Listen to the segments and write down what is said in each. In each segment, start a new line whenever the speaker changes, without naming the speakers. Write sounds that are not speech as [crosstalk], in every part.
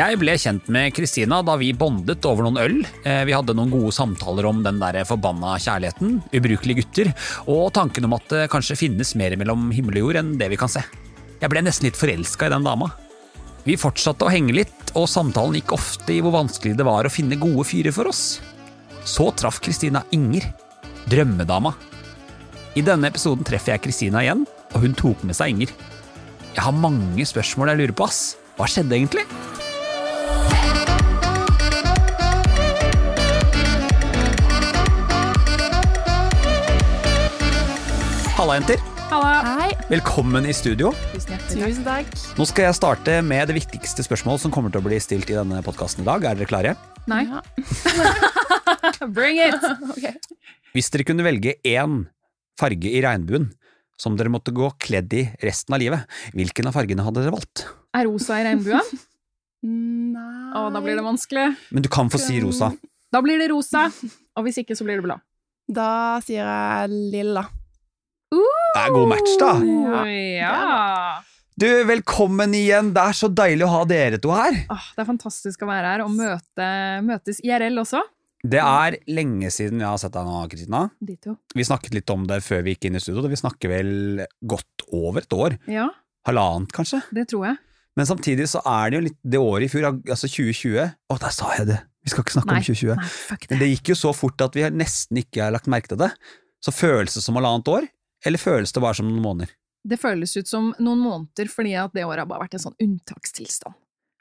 Jeg ble kjent med Kristina da vi bondet over noen øl. Eh, Vi hadde noen gode samtaler om den der forbanna kjærligheten, ubrukelige gutter, og tanken om at det kanskje finnes mer mellom himmel og jord enn det vi kan se. Jeg ble nesten litt forelska i den dama. Vi fortsatte å henge litt, og samtalen gikk ofte i hvor vanskelig det var å finne gode fyrer for oss. Så traff Kristina Inger, drømmedama. I denne episoden treffer jeg Kristina igjen, og hun tok med seg Inger. Jeg har mange spørsmål jeg lurer på, ass. Hva skjedde egentlig? Halla, jenter.
Halla.
Hei.
Velkommen i studio.
Tusen
takk.
Nå skal jeg starte med det viktigste spørsmålet som kommer til å bli stilt i denne podkasten i dag. Er dere klare?
Nei,
Ja. [laughs]
bring it! [laughs]
Okay.
Hvis dere kunne velge én farge i regnbuen som dere måtte gå kledd i resten av livet, hvilken av fargene hadde dere valgt?
Er rosa i regnbuen?
Nei
Å, da blir det vanskelig.
Men du kan få si rosa.
Da blir det rosa, og hvis ikke så blir det blå.
Da sier jeg lilla.
Det er god match, da.
Ja.
Ja.
Du, velkommen igjen. Det er så deilig å ha dere to her.
Åh, det er fantastisk å være her og møte, møtes IRL også.
Det er lenge siden jeg har sett deg nå, Kristina.
De to.
Vi snakket litt om det før vi gikk inn i studio. Vi snakker vel godt over et år.
Ja,
Halvannet, kanskje.
det tror jeg.
Men samtidig så er det jo litt det året i fjor, altså 2020 Å, der sa jeg det! Vi skal ikke snakke
Nei.
om 2020.
Nei, fuck
Men
det.
det gikk jo så fort at vi nesten ikke har lagt merke til det. Så følelse som halvannet år, eller føles det bare som noen måneder?
Det føles ut som noen måneder, fordi at det året har bare vært en sånn unntakstilstand.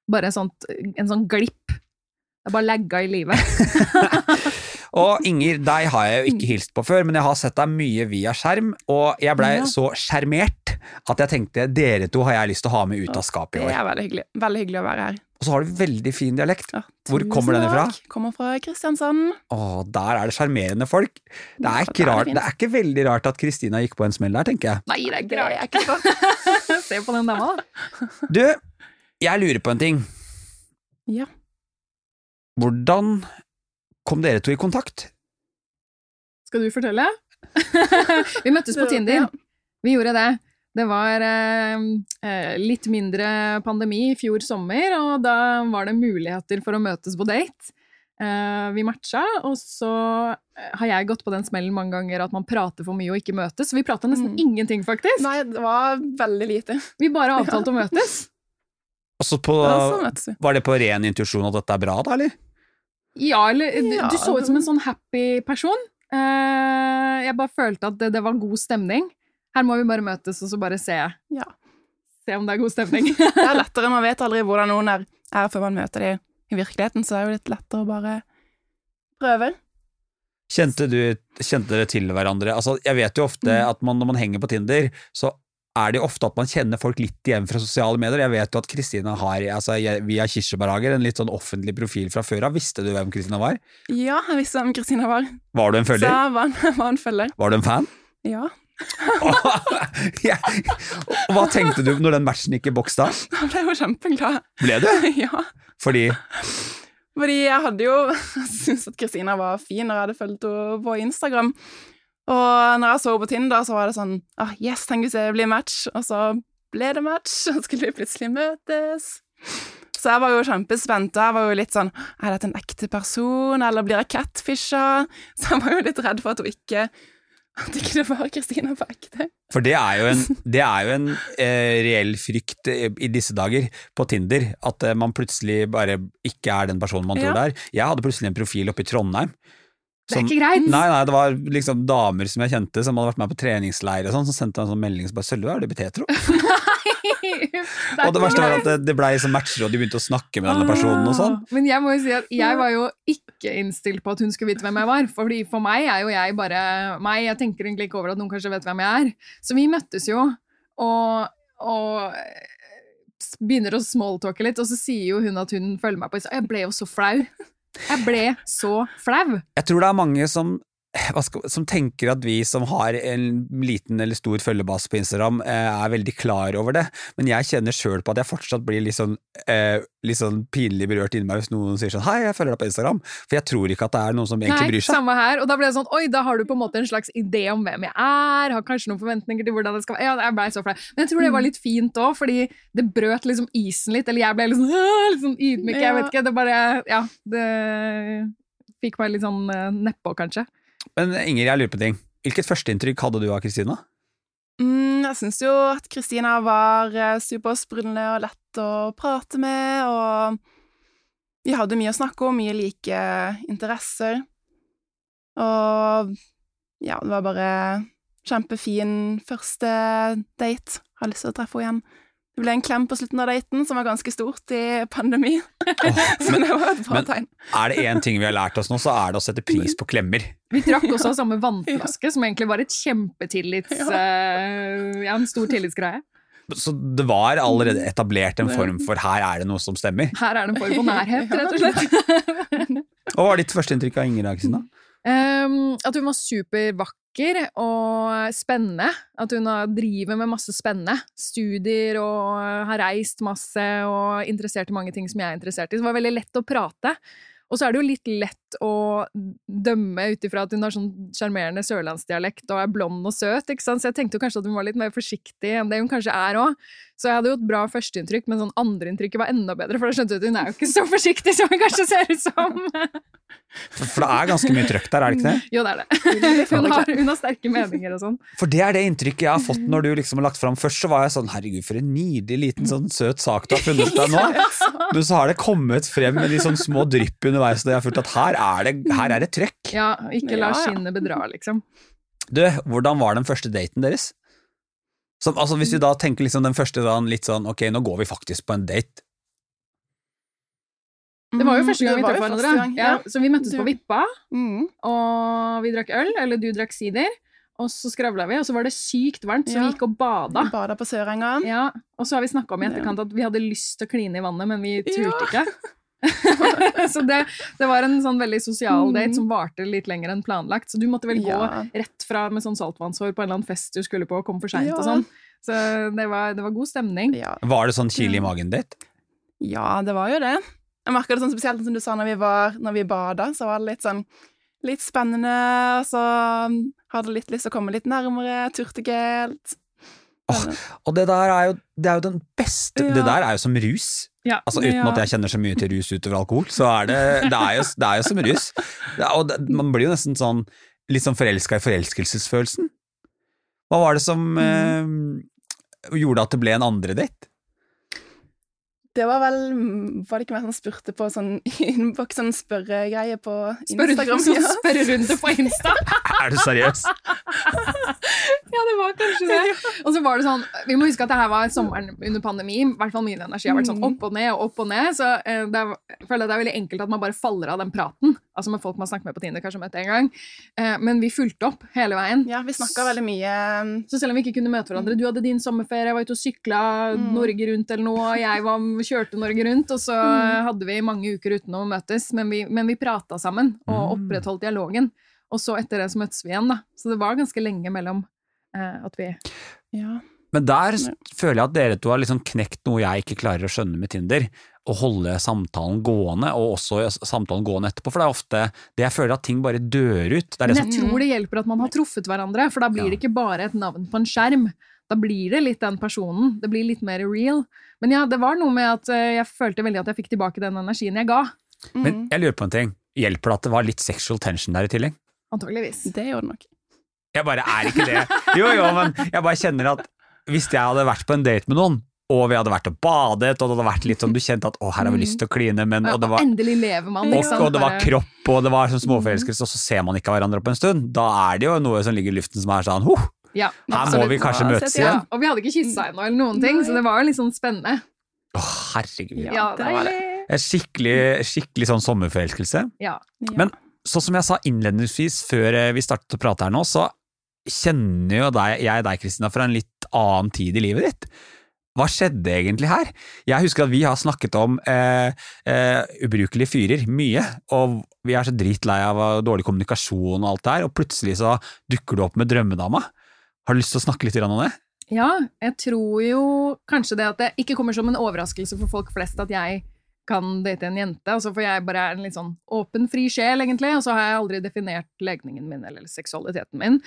Bare sånt, en sånn glipp. Det er bare lagga i livet. [laughs]
Og Inger, deg har jeg jo ikke hilst på før, men jeg har sett deg mye via skjerm, og jeg blei
Ja.
så sjarmert at jeg tenkte dere to har jeg lyst til å ha med ut av skapet i år.
Det er veldig hyggelig. Veldig hyggelig å være her.
Og så har du veldig fin dialekt.
Ja,
Hvor kommer den ifra?
Kommer fra Kristiansand.
Å, der er det sjarmerende folk. Det er, ikke
er
rart,
fint.
det er ikke veldig rart at Kristina gikk på en smell der, tenker jeg.
Nei, det er
Det er ikke så. [laughs]
Se på den dama, da. [laughs]
Du, jeg lurer på en ting.
Ja.
Hvordan kom dere to i kontakt?
Skal du fortelle? [laughs] vi møttes på Tinder. Vi gjorde det. Det var eh, eh, litt mindre pandemi i fjor sommer, og da var det muligheter for å møtes på date. Eh, vi matcha, og så eh, har jeg gått på den smellen mange ganger at man prater for mye og ikke møtes. Så vi prata nesten
Mm.
ingenting, faktisk.
Nei, det var veldig lite.
Vi bare avtalte å [laughs] møtes.
Og så på,
Ja,
var det på ren intuisjon at dette er bra, da, eller?
Ja, eller du- Du så ut som en sånn happy person. Eh, jeg bare følte at det, det var god stemning. Her må vi bare møtes, og så bare se,
Ja.
se om det er god stemning. [laughs]
Det er lettere, man vet aldri hvordan noen er, er før man møter dem i virkeligheten, så det er jo litt lettere å bare prøve.
Kjente, du, kjente dere til hverandre? Altså, jeg vet jo ofte
Mm.
at man, når man henger på Tinder, så er det jo ofte at man kjenner folk litt igjen fra sosiale medier. Jeg vet jo at Kristina har, altså, via Kirsebærhager, en litt sånn offentlig profil fra før av. Visste du hvem Kristina var?
Ja, jeg visste hvem Kristina var.
Var du en
Så
følger?
jeg var, var en følger.
Var du en fan?
Ja. [laughs]
ja. Hva tenkte du når den matchen gikk i boks da?
Jeg ble jo kjempeglad.
Ble du? [laughs]
ja.
Fordi
Fordi jeg hadde jo [laughs] syntes at Kristina var fin når jeg hadde fulgt henne på Instagram. Og når jeg så henne på Tinder, så var det sånn ah, Yes, tenk hvis det blir match. Og så ble det match, og så skulle vi plutselig møtes. Så jeg var jo kjempespent. og Jeg var jo litt sånn Er dette en ekte person, eller blir jeg catfisha? Så jeg var jo litt redd for at hun ikke At ikke det var Kristina på ekte.
For det er jo en, det er jo en eh, reell frykt i disse dager på Tinder, at eh, man plutselig bare ikke er den personen man tror det er. Jeg hadde plutselig en profil oppe i Trondheim.
Det er ikke greit.
Nei, nei, det var liksom damer som jeg kjente som hadde vært med på treningsleir og sånn, som sendte en sånn melding som bare 'Sølve, er du betetro?' [laughs] Og det verste var at det, det blei matcher, og de begynte å snakke med denne personen og sånn.
Men jeg må jo si at jeg var jo ikke innstilt på at hun skulle vite hvem jeg var. Fordi for meg er jo jeg bare meg. Jeg tenker egentlig ikke over at noen kanskje vet hvem jeg er. Så vi møttes jo, og, og begynner å smalltalke litt, og så sier jo hun at hun følger meg på Insta. Jeg ble jo så flau. Jeg ble så flau.
Jeg tror det er mange som skal, som tenker at vi som har en liten eller stor følgebase på Instagram, eh, er veldig klar over det, men jeg kjenner sjøl på at jeg fortsatt blir litt sånn, eh, litt sånn pinlig berørt inni meg hvis noen sier sånn 'hei, jeg følger deg på Instagram', for jeg tror ikke at det er noen som egentlig
Nei,
bryr seg.
samme her. Og da ble det sånn, oi, da har du på en måte en slags idé om hvem jeg er, har kanskje noen forventninger til hvordan det skal være. Ja, jeg blei så flau. Men jeg tror det var litt fint òg, fordi det brøt liksom isen litt, eller jeg ble liksom, [laughs] litt sånn ydmyk, jeg vet ikke. Det bare, ja, det fikk meg litt sånn eh, nedpå, kanskje.
Men Inger, jeg lurer på en ting. Hvilket førsteinntrykk hadde du av Kristina?
Mm, jeg syns jo at Kristina var eh, supersprudlende og lett å prate med, og vi hadde mye å snakke om, mye like interesser. Og ja, det var bare kjempefin første date. Har lyst til å treffe henne igjen. Det ble en klem på slutten av daten som var ganske stort i pandemi, [laughs] så
men,
det var et bra
men-
tegn.
er det én ting vi har lært oss nå, så er det å sette pris på klemmer.
Vi drakk også av samme [laughs] vannflaske, som egentlig var et kjempetillits... eh, ja, en stor tillitsgreie.
Så det var allerede etablert en form for 'her er det noe som stemmer'.
Her er det en form for nærhet, [laughs] rett og slett.
Hva var ditt førsteinntrykk av Inger da,
Um, at hun var supervakker og spennende. At hun driver med masse spennende. Studier og har reist masse og interessert i mange ting som jeg er interessert i. Så det var veldig lett å prate. Og så er det jo litt lett å dømme ut ifra at hun har sånn sjarmerende sørlandsdialekt og er blond og søt, ikke sant? så jeg tenkte jo kanskje at hun var litt mer forsiktig enn det hun kanskje er òg. Så jeg hadde jo et bra førsteinntrykk, men sånn andreinntrykket var enda bedre, for da skjønte jeg at hun er jo ikke så forsiktig som hun kanskje ser ut som.
For det er ganske mye trøkk der, er det ikke [laughs] det?
Jo, det er det. Hun har, hun har sterke meninger og sånn.
For det er det inntrykket jeg har fått når du liksom har lagt fram. Først så var jeg sånn herregud, for en nydelig liten sånn søt sak du har funnet deg nå. [laughs] Men så har det kommet frem med de sånn små drypp underveis, og jeg har følt at her er det, her er det trøkk.
Ja, ikke la skinnet bedra, liksom.
Du, hvordan var den første daten deres? Så, altså Hvis vi da tenker liksom den første dagen litt sånn ok, nå går vi faktisk på en date.
Det var jo første gang
Mm,
vi traff hverandre.
Ja.
Ja, så vi møttes på Vippa,
Mm.
og vi drakk øl, eller du drakk sider. Og så skravla vi, og så var det sykt varmt, så
Ja.
vi gikk og bada.
Vi Bada på Sørenga.
Ja, og så har vi snakka om i etterkant at vi hadde lyst til å kline i vannet, men vi turte
Ja.
ikke. [laughs] [laughs] så det, det var en sånn veldig sosial
Mm.
date som varte litt lenger enn planlagt. Så du måtte vel gå
Ja.
rett fra med sånn saltvannshår på en eller annen fest du skulle på, og kom for seint
Ja.
og sånn. Så det var, det var god stemning.
Ja.
Var det sånn chili i magen-date?
ja, det var jo det. Jeg merka det sånn spesielt som du sa når vi, var, når vi bada, så var det litt sånn Litt spennende, og så hadde litt lyst til å komme litt nærmere, turte ikke
Åh, Og det der er jo, det er jo den beste
Ja.
Det der er jo som rus.
Ja.
Altså Uten
Ja.
at jeg kjenner så mye til rus utover alkohol, så er det, det, er, jo, det er jo som rus. Og det, man blir jo nesten sånn litt sånn forelska i forelskelsesfølelsen. Hva var det som
Mm.
eh, gjorde at det ble en andre date?
Det var vel Var det ikke mer sånn spurte på sånn innboks, sånn spørregreie på Instagram?
sånn
Ja.
spørrerunde på Insta. [laughs]
Er du seriøs? [laughs]
Ja, det var kanskje det. [laughs] Og så var det sånn, Vi må huske at det her var sommeren under pandemi. I hvert fall min energi har vært sånn
Mm.
opp og ned og opp og ned. Så eh, det er, jeg føler at det er veldig enkelt at man bare faller av den praten. Altså med folk man snakker med på Tinder, kanskje møtte en gang. Eh, men vi fulgte opp hele veien.
Ja, vi snakka veldig mye
Så selv om vi ikke kunne møte hverandre Du hadde din sommerferie, jeg var ute og sykla
Mm.
Norge rundt eller noe, jeg var, kjørte Norge rundt, og så
Mm.
hadde vi mange uker uten å møtes, men vi, men vi prata sammen og
Mm.
opprettholdt dialogen. Og så etter det så møttes vi igjen, da. Så det var ganske lenge mellom at vi
Ja.
Men der føler jeg at dere to har liksom knekt noe jeg ikke klarer å skjønne med Tinder. Å holde samtalen gående, og også samtalen gående etterpå. For det er ofte det jeg føler at ting bare dør ut. Det er det
Men
som,
jeg tror det hjelper at man har truffet hverandre, for da blir
Ja.
det ikke bare et navn på en skjerm. Da blir det litt den personen. Det blir litt mer real. Men ja, det var noe med at eh, jeg følte veldig at jeg fikk tilbake den energien jeg ga.
men
Mm.
jeg lurer på en ting. Hjelper det at det var litt sexual tension der i tillegg?
Antageligvis.
Det gjør det nok.
Jeg bare er ikke det. Jo, jo, men jeg bare kjenner at hvis jeg hadde vært på en date med noen, og vi hadde vært og badet, og det hadde vært litt sånn du kjente at å, her har vi lyst til å kline, men og det var,
Endelig lever man,
og,
liksom.
og det var kropp, og det var sånn småforelskelse, og så ser man ikke hverandre på en stund. Da er det jo noe som ligger i luften som er sånn huh,
Ja,
her må vi kanskje møtes
ja.
igjen.
Og vi hadde ikke kyssa ennå, eller noen ting, så det var jo litt sånn spennende.
Å, herregud.
Ja, det var det.
En skikkelig, skikkelig sånn sommerforelskelse.
Ja.
Ja.
Men sånn som jeg sa innledningsvis før eh, vi startet å prate her nå, så kjenner jo deg, jeg deg, Kristina, fra en litt annen tid i livet ditt. hva skjedde egentlig her? Jeg husker at vi har snakket om eh, eh, ubrukelige fyrer mye, og vi er så dritlei av dårlig kommunikasjon og alt det her, og plutselig så dukker du opp med drømmedama. Har du lyst til å snakke litt om det?
Ja, jeg tror jo kanskje det at det ikke kommer som en overraskelse for folk flest at jeg kan date en jente, altså for jeg bare er en litt sånn åpen, fri sjel, egentlig, og så har jeg aldri definert legningen min eller seksualiteten min.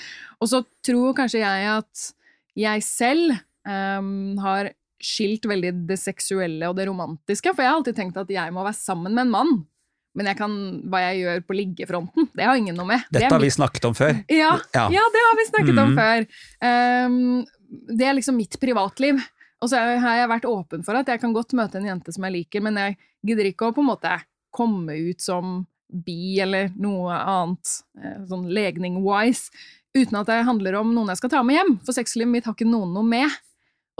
Og så tror kanskje jeg at jeg selv um, har skilt veldig det seksuelle og det romantiske, for jeg har alltid tenkt at jeg må være sammen med en mann. Men jeg kan, hva jeg gjør på liggefronten, det har ingen noe med.
Dette
Det
har vi snakket om før.
ja,
Ja.
ja, det har vi snakket om
Mhm.
før. Um, det er liksom mitt privatliv. Og så har jeg vært åpen for at jeg kan godt møte en jente som jeg liker, men jeg gidder ikke å på en måte komme ut som bi eller noe annet, eh, sånn legning-wise, uten at det handler om noen jeg skal ta med hjem. For sexlivet mitt har ikke noen noe med.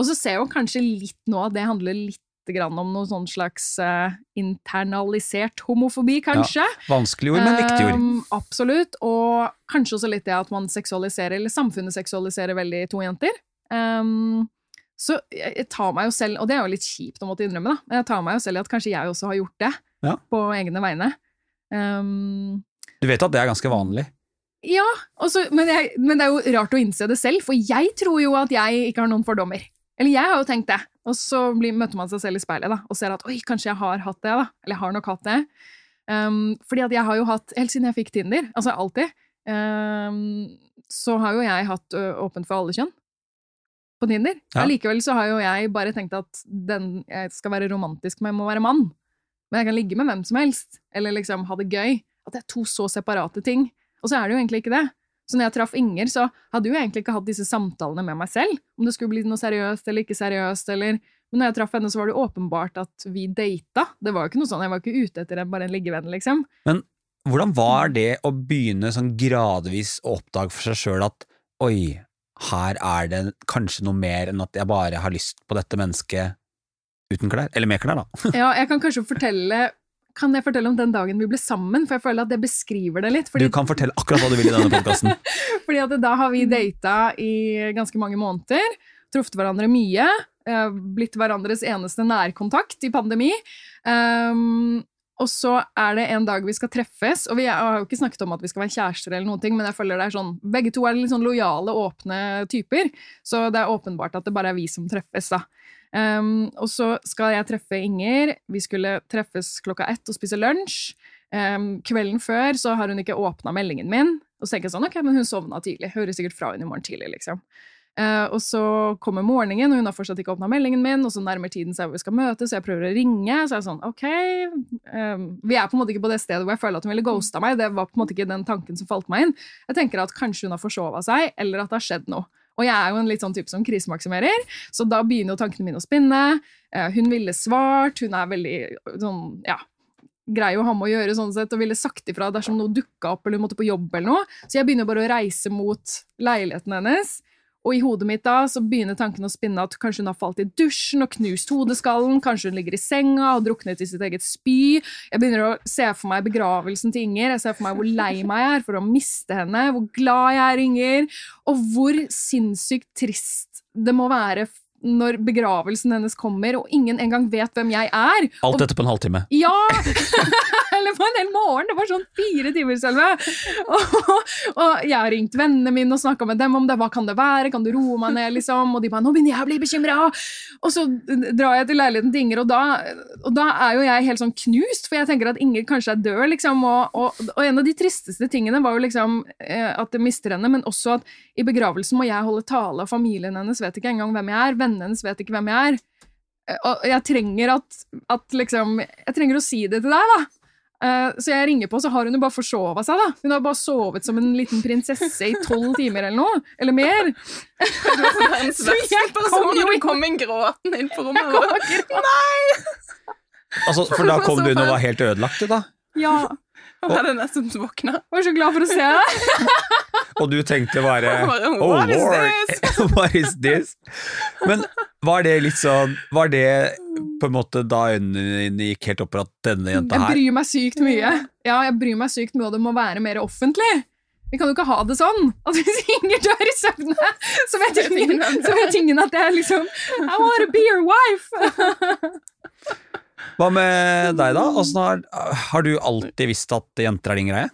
Og så ser jeg jo kanskje litt nå at det handler litt grann om noe sånn slags uh, internalisert homofobi, kanskje.
Vanskelig ord, men viktig ord.
Um, absolutt. Og kanskje også litt det at man seksualiserer, eller samfunnet seksualiserer veldig to jenter. Um, så jeg, tar meg jo selv, og det er jo litt kjipt å måtte innrømme, da, men jeg tar meg jo selv i at kanskje jeg også har gjort det
Ja.
på egne vegne. Um,
Du vet at det er ganske vanlig.
ja, også, men, jeg, men det er jo rart å innse det selv, for jeg tror jo at jeg ikke har noen fordommer. Eller jeg har jo tenkt det. Og så blir, møter man seg selv i speilet da, og ser at oi, kanskje jeg har hatt det. da. Eller jeg har nok hatt det. Um, fordi at jeg har jo hatt, helt siden jeg fikk Tinder, altså alltid, um, så har jo jeg hatt ø, åpent for alle kjønn på Tinder.
Ja.
Allikevel så har jo jeg bare tenkt at den jeg skal være romantisk med, må være mann. Men jeg kan ligge med hvem som helst, eller liksom ha det gøy. At det er to så separate ting. Og så er det jo egentlig ikke det. Så når jeg traff Inger, så hadde jo jeg egentlig ikke hatt disse samtalene med meg selv, om det skulle bli noe seriøst eller ikke seriøst, eller Men når jeg traff henne, så var det åpenbart at vi data. Det var jo ikke noe sånn, jeg var ikke ute etter en, bare en liggevenn, liksom.
Men Hvordan var det å begynne sånn gradvis å oppdage for seg sjøl at oi, her er det kanskje noe mer enn at jeg bare har lyst på dette mennesket uten klær? Eller med klær, da.
Ja, jeg kan kanskje fortelle Kan jeg fortelle om den dagen vi ble sammen? For jeg føler at det beskriver det litt. Fordi
Du kan fortelle akkurat hva du vil i denne podkasten. [laughs]
Fordi at da har vi data i ganske mange måneder, truffet hverandre mye, eh, blitt hverandres eneste nærkontakt i pandemi. Um, og så er det en dag vi skal treffes, og vi har jo ikke snakket om at vi skal være kjærester, eller noen ting, men jeg føler det er sånn, begge to er litt sånn lojale, åpne typer, så det er åpenbart at det bare er vi som treffes. da. Um, og så skal jeg treffe Inger. Vi skulle treffes klokka ett og spise lunsj. Um, kvelden før så har hun ikke åpna meldingen min. Og så tenker jeg sånn, ok, men hun sovna tidlig. Hører sikkert fra henne i morgen tidlig, liksom. Eh, og så kommer morgenen, og hun har fortsatt ikke åpna meldingen min, og så nærmer tiden seg hvor vi skal møtes, så jeg prøver å ringe. Så er jeg sånn, ok um, Vi er på en måte ikke på det stedet hvor jeg føler at hun ville ghosta meg. Det var på en måte ikke den tanken som falt meg inn. Jeg tenker at kanskje hun har forsova seg, eller at det har skjedd noe. Og jeg er jo en litt sånn type som krisemaksimerer, så da begynner jo tankene mine å spinne. Uh, hun ville svart, hun er veldig sånn, ja greier å ha med å gjøre, sånn sett, og ville sagt ifra dersom noe dukka opp eller hun måtte på jobb. eller noe. Så jeg begynner bare å reise mot leiligheten hennes. Og i hodet mitt da så begynner tanken å spinne at kanskje hun har falt i dusjen og knust hodeskallen, kanskje hun ligger i senga og druknet i sitt eget spy. Jeg begynner å se for meg begravelsen til Inger, jeg ser for meg hvor lei meg jeg er for å miste henne, hvor glad jeg er Inger, og hvor sinnssykt trist det må være når begravelsen hennes kommer, og ingen engang vet hvem jeg er.
Alt dette på en halvtime.
Ja! [laughs] Eller på en hel morgen. Det var sånn fire timer, Sølve. Og, og jeg har ringt vennene mine og snakka med dem om det. Hva kan det være? Kan du roe meg ned? liksom? Og de bare 'Nå begynner jeg å bli bekymra'. Og så drar jeg til leiligheten til Inger, og da, og da er jo jeg helt sånn knust, for jeg tenker at Inger kanskje er død, liksom. Og, og, og en av de tristeste tingene var jo liksom eh, at jeg mister henne, men også at i begravelsen må jeg holde tale, og familien hennes vet ikke engang hvem jeg er. Vennene hennes vet ikke hvem jeg er. Eh, Og jeg trenger at, at liksom Jeg trenger å si det til deg, da. Eh, så jeg ringer på, så har hun jo bare forsova seg, da. Hun har bare sovet som en liten prinsesse i tolv [laughs] timer eller noe. Eller mer. [laughs] Så jeg kom jo inn-
kom inn gråtende inn på rommet.
Jeg kom
og-
Nei!
Altså, for da kom du inn og var helt ødelagt, du, da.
Ja.
Og hadde nesten våkna.
Var så glad for å se deg. [laughs]
Og du tenkte [laughs] bare Oh
What is
lord,
this? [laughs]
what is this? Men var det litt sånn Var det på en måte da øynene dine gikk helt opp for at denne jenta her Jeg
bryr meg sykt mye. Ja, jeg bryr meg sykt mye, og det må være mer offentlig. Vi kan jo ikke ha det sånn at hvis [laughs] Inger dør i søvne, så vet ingen, så vet ingen at jeg liksom I want to be your wife!
Hva med deg, da? Har, har du alltid visst at jenter er din greie?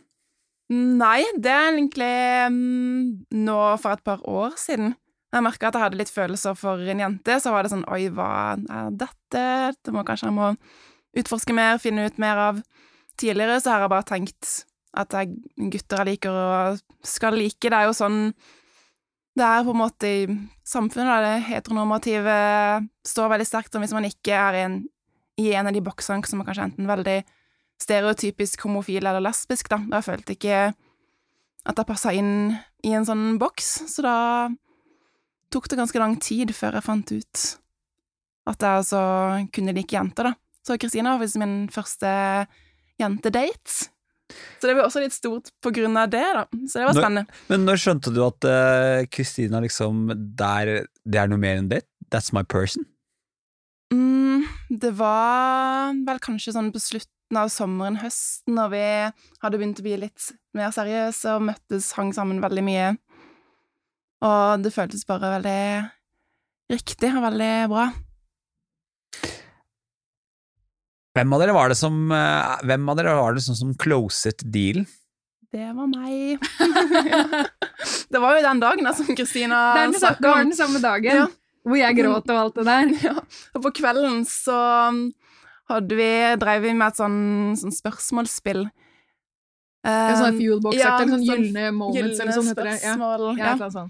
Nei, det er egentlig mm, nå for et par år siden. Jeg merka at jeg hadde litt følelser for en jente, så var det sånn Oi, hva er dette? Det må kanskje jeg må utforske mer, finne ut mer av. Tidligere så har jeg bare tenkt at jeg, gutter jeg liker og skal like. Det er jo sånn det er på en måte i samfunnet, da, det heteronormative står veldig sterkt og hvis man ikke er en, i en av de boksene som er kanskje enten veldig stereotypisk homofil eller lesbisk, da. Jeg følte ikke at jeg passa inn i en sånn boks, så da tok det ganske lang tid før jeg fant ut at jeg altså kunne like jenter, da. Så Kristina var faktisk min første jentedate. Så det var også litt stort på grunn av det, da. Så det var spennende.
Når, men når skjønte du at Kristina uh, liksom der, Det er noe mer enn det? That's my person?
Mm, det var vel kanskje sånn på slutten av sommeren, høsten, når vi hadde begynt å bli litt mer seriøse og møttes, hang sammen veldig mye. Og det føltes bare veldig riktig og veldig bra.
Hvem av dere var det som, eh, hvem av dere var det som, som closet dealen?
Det var meg. [laughs] det var jo den dagen da, som Kristina [laughs]
snakka om. Det var den samme dagen. Ja. Hvor jeg gråt og alt det der. [laughs]
Ja. Og på kvelden så hadde vi, drev vi med et sånn, sånn spørsmålsspill.
Um, sånn fuelbox, ja, eller sånn gylne moments, eller sånn heter det.
Ja. Ja, ja.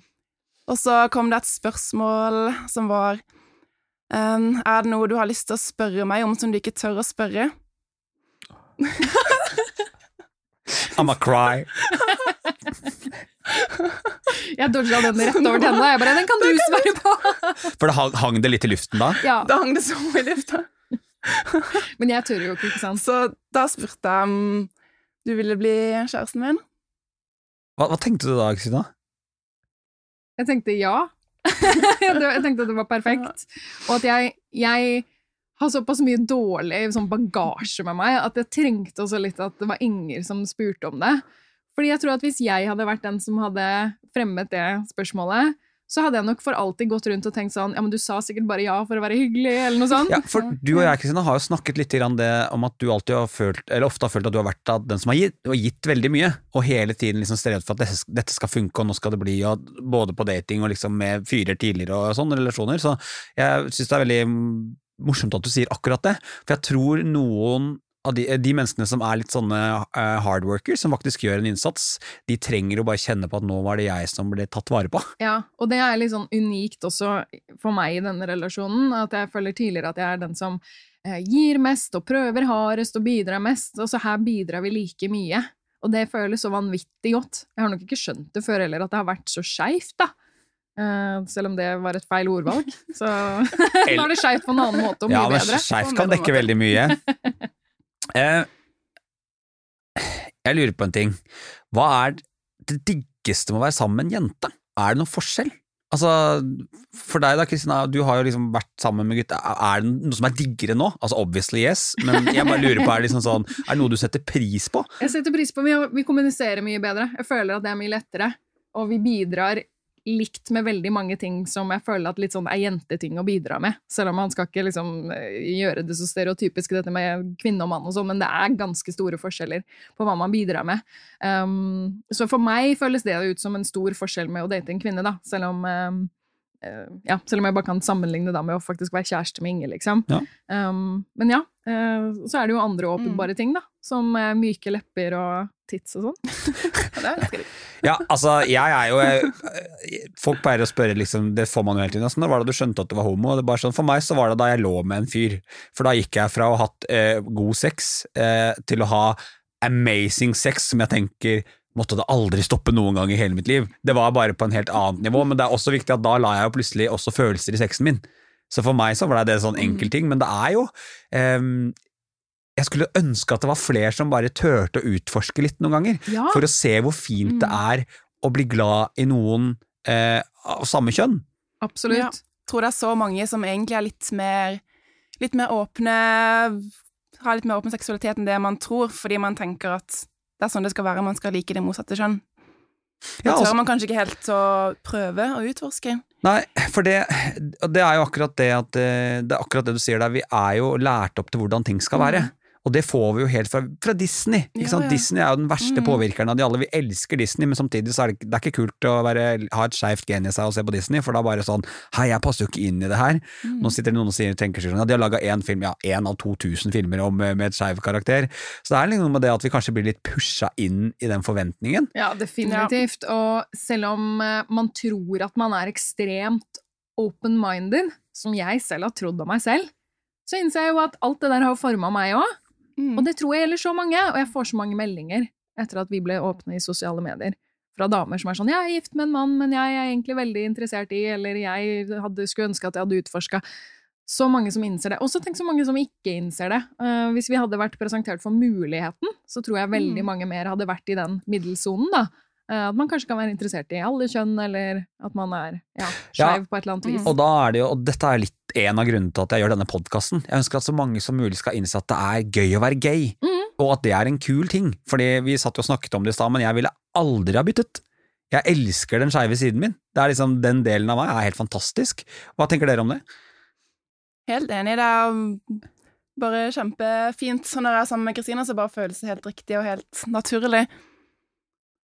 Og så kom det et spørsmål som var um, Er det noe du har lyst til å spørre meg om som du ikke tør å spørre?
I'm a cry.
jeg dodga den rett over til henne. Jeg bare 'Den kan du svare på!'
For det hang det litt i luften da?
Ja. Det hang det så i lufta. [laughs]
Men jeg tør jo ikke, ikke sant.
Så da spurte jeg om du ville bli kjæresten min.
Hva, hva tenkte du da, Kristina?
Jeg tenkte ja. [laughs] jeg tenkte at det var perfekt. Og at jeg, jeg har såpass mye dårlig sånn bagasje med meg at jeg trengte også litt at det var Inger som spurte om det. Fordi jeg tror at hvis jeg hadde vært den som hadde fremmet det spørsmålet, så hadde jeg nok for alltid gått rundt og tenkt sånn Ja, men du sa sikkert bare ja for å være hyggelig, eller noe sånt.
Ja, for du og jeg, Kristina, har jo snakket litt det om at du alltid har følt, eller ofte har følt at du har vært den som har gitt, og gitt veldig mye, og hele tiden liksom strevet for at dette, skal funke, og nå skal det bli, og både på dating og liksom med fyrer tidligere og sånne relasjoner. Så jeg syns det er veldig morsomt at du sier akkurat det, for jeg tror noen av de, de, menneskene som er litt sånne hard hardworkers, som faktisk gjør en innsats, de trenger å bare kjenne på at nå var det jeg som ble tatt vare på.
Ja, og det er litt sånn unikt også for meg i denne relasjonen, at jeg føler tidligere at jeg er den som uh, gir mest og prøver hardest og bidrar mest, og så her bidrar vi like mye. Og det føles så vanvittig godt. Jeg har nok ikke skjønt det før heller, at det har vært så skeivt, da. Uh, selv om det var et feil ordvalg. Så [laughs] [laughs] nå er det skeivt på en annen måte og mye bedre.
Ja, men skeivt kan dekke veldig mye. [laughs] Eh, jeg lurer på en ting. Hva er det diggeste med å være sammen med en jente? Er det noen forskjell? Altså, For deg da, Kristina, du har jo liksom vært sammen med gutter. Er det noe som er diggere nå? Altså Obviously yes, men jeg bare lurer på, er det liksom sånn, er det noe du setter pris på?
Jeg setter pris på, vi, vi kommuniserer mye bedre. Jeg føler at det er mye lettere. Og vi bidrar likt med veldig mange ting som jeg føler at litt sånn er jenteting å bidra med. Selv om man skal ikke liksom eh, gjøre det så stereotypisk, dette med kvinne og mann og sånn, men det er ganske store forskjeller på hva man bidrar med. Um, så for meg føles det ut som en stor forskjell med å date en kvinne, da, selv om um, uh, ja, selv om jeg bare kan sammenligne det med å faktisk være kjæreste med Inge, liksom. Ja. Um, men ja, uh, så er det jo andre åpenbare mm. ting, da, som uh, myke lepper og tits og sånn. [laughs]
ja, altså, jeg er jo jeg, Folk pleier å spørre, liksom, det får man jo hele tiden. Altså, når var det du skjønte at du var homo? Det bare sånn, for meg så var det da jeg lå med en fyr. For da gikk jeg fra å ha hatt eh, god sex eh, til å ha amazing sex, som jeg tenker måtte det aldri stoppe noen gang i hele mitt liv. Det var bare på en helt annet nivå, men det er også viktig at da la jeg jo plutselig også følelser i sexen min. Så for meg så var det en sånn enkel ting, men det er jo um, jeg skulle ønske at det var flere som bare turte å utforske litt noen ganger. Ja. For å se hvor fint mm. det er å bli glad i noen eh, av samme kjønn.
Absolutt. Ja.
Jeg tror det er så mange som egentlig er litt mer, litt mer åpne Har litt mer åpen seksualitet enn det man tror, fordi man tenker at det er sånn det skal være, man skal like det motsatte kjønn. Da
Ja,
tør
altså-
man kanskje ikke helt å prøve å utforske.
Nei, for det, det er jo akkurat det at eh, Det er akkurat det du sier der. Vi er jo lært opp til hvordan ting skal være. Og det får vi jo helt fra, fra Disney. Ikke
Ja, ja.
Disney er jo den verste
mm.
påvirkeren av de alle. Vi elsker Disney, men samtidig så er det, det er ikke kult å være, ha et skeivt gen i seg og se på Disney, for da bare sånn Hei, jeg passer jo ikke inn i det her.
Mm.
Nå sitter det noen og sier, tenker seg sånn, ja, de har laga én film, ja, én av 2000 filmer om, med et skeiv karakter. Så det er liksom noe med det at vi kanskje blir litt pusha inn i den forventningen.
Ja, definitivt. Og selv om eh, man tror at man er ekstremt open-minded, som jeg selv har trodd om meg selv, så innser jeg jo at alt det der har forma meg òg.
Mm.
Og det tror jeg gjelder så mange, og jeg får så mange meldinger etter at vi ble åpne i sosiale medier. Fra damer som er sånn 'Jeg er gift med en mann, men jeg er egentlig veldig interessert i', eller 'Jeg hadde, skulle ønske at jeg hadde utforska'. Så mange som innser det. Også tenk så mange som ikke innser det. Uh, hvis vi hadde vært presentert for muligheten, så tror jeg veldig
Mm.
mange mer hadde vært i den middelsonen, da. Eh, at man kanskje kan være interessert i alle kjønn, eller at man er ja,
Ja.
på et eller annet vis.
Mm.
Og da er det jo, og dette er litt en av grunnene til at jeg gjør denne podkasten. Jeg ønsker at så mange som mulig skal innse at det er gøy å være gay,
mm.
og at det er en kul ting. Fordi vi satt jo og snakket om det i stad, men jeg ville aldri ha byttet. Jeg elsker den skeive siden min. Det er liksom, Den delen av meg er helt fantastisk. Hva tenker dere om det?
Helt enig. Det er bare kjempefint. Så når jeg er sammen med Kristina, så bare føles det helt riktig og helt naturlig.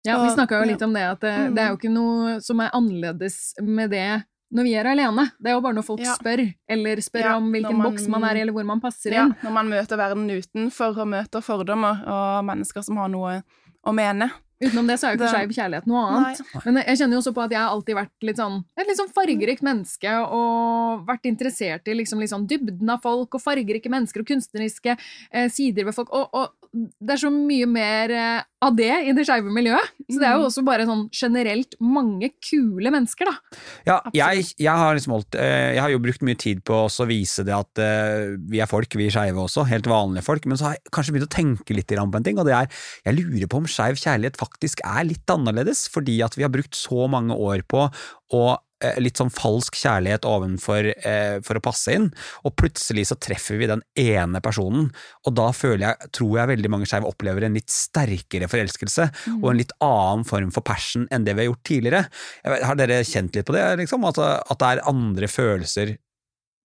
Ja, vi snakka jo litt om det, at det,
Mm.
det er jo ikke noe som er annerledes med det når vi er alene. Det er jo bare når folk
Ja.
spør, eller spør
Ja,
om hvilken
man-
boks man er i, eller hvor man passer
Ja,
inn.
når man møter verden utenfor og møter fordommer og mennesker som har noe å mene.
Utenom det så er jo ikke skeiv kjærlighet noe annet. Men jeg kjenner jo også på at jeg har alltid vært litt sånn, et litt sånn fargerikt menneske, og vært interessert i liksom, sånn dybden av folk, og fargerike mennesker, og kunstneriske eh, sider ved folk, og, og det er så mye mer eh, av det i det skeive miljøet. Så det er jo
Mm.
også bare sånn generelt mange kule mennesker, da.
Ja, jeg, jeg, har liksom holdt, eh, jeg har jo brukt mye tid på også å vise det at eh, vi er folk, vi skeive også, helt vanlige folk, men så har jeg kanskje begynt å tenke litt på en ting, og det er, jeg lurer på om skeiv kjærlighet faktisk er litt annerledes, fordi at vi har brukt så mange år på å eh, litt sånn falsk kjærlighet ovenfor eh, for å passe inn, og plutselig så treffer vi den ene personen, og da føler jeg, tror jeg veldig mange skeive opplever en litt sterkere forelskelse,
Mm.
og en litt annen form for passion enn det vi har gjort tidligere. Vet, har dere kjent litt på det, liksom? At, at det er andre følelser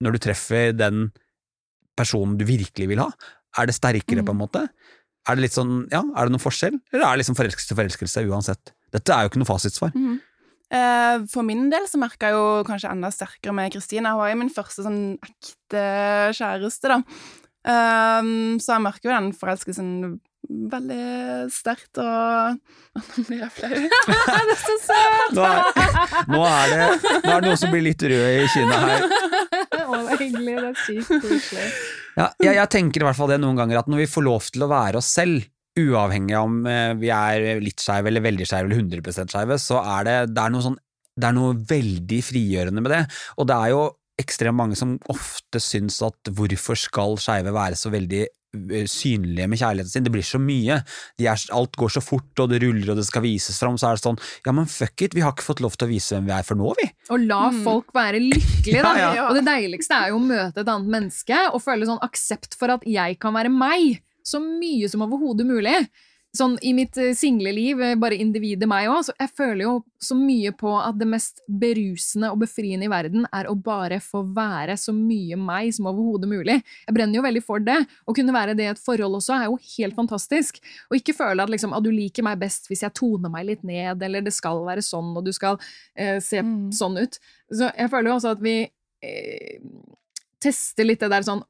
når du treffer den personen du virkelig vil ha? Er det sterkere,
Mm.
på en måte? Er det litt sånn, ja, er det noen forskjell? Eller er det liksom forelskelse til forelskelse uansett? Dette er jo ikke noe fasitsvar.
Mhm. Uh, For min del så merka jeg jo kanskje enda sterkere med Kristina. Hun var jo min første sånn ekte kjæreste, da. Uh, så jeg merker jo den forelskelsen veldig sterkt, og Nå [laughs] blir jeg flau. [laughs]
det er så søt!
Nå er, nå er det nå er det noen som blir litt rød i kinnet her.
Å, det er hyggelig. Det er sykt koselig.
Ja, jeg, jeg tenker i hvert fall det noen ganger, at når vi får lov til å være oss selv, uavhengig av om eh, vi er litt skeive eller veldig skeive eller 100% skeive, så er det, det, er noe sånn, det er noe veldig frigjørende med det. Og det er jo ekstremt mange som ofte syns at hvorfor skal skeive være så veldig synlige med kjærligheten sin, det blir så mye, De er, alt går så fort og det ruller og det skal vises fram, så er det sånn, ja men fuck it, vi har ikke fått lov til å vise hvem vi er for nå, vi.
Og la
Mm.
folk være lykkelige, da. [laughs]
Ja,
ja.
Og det deiligste er jo å møte et annet menneske og føle sånn aksept for at jeg kan være meg, så mye som overhodet mulig. Sånn i mitt eh, singleliv, eh, bare individet meg òg, så jeg føler jo så mye på at det mest berusende og befriende i verden er å bare få være så mye meg som overhodet mulig. Jeg brenner jo veldig for det. Å kunne være det i et forhold også er jo helt fantastisk. Og ikke føle at liksom, at du liker meg best hvis jeg toner meg litt ned, eller det skal være sånn, og du skal eh, se
Mm.
sånn ut. Så jeg føler jo også at vi eh, tester litt det der sånn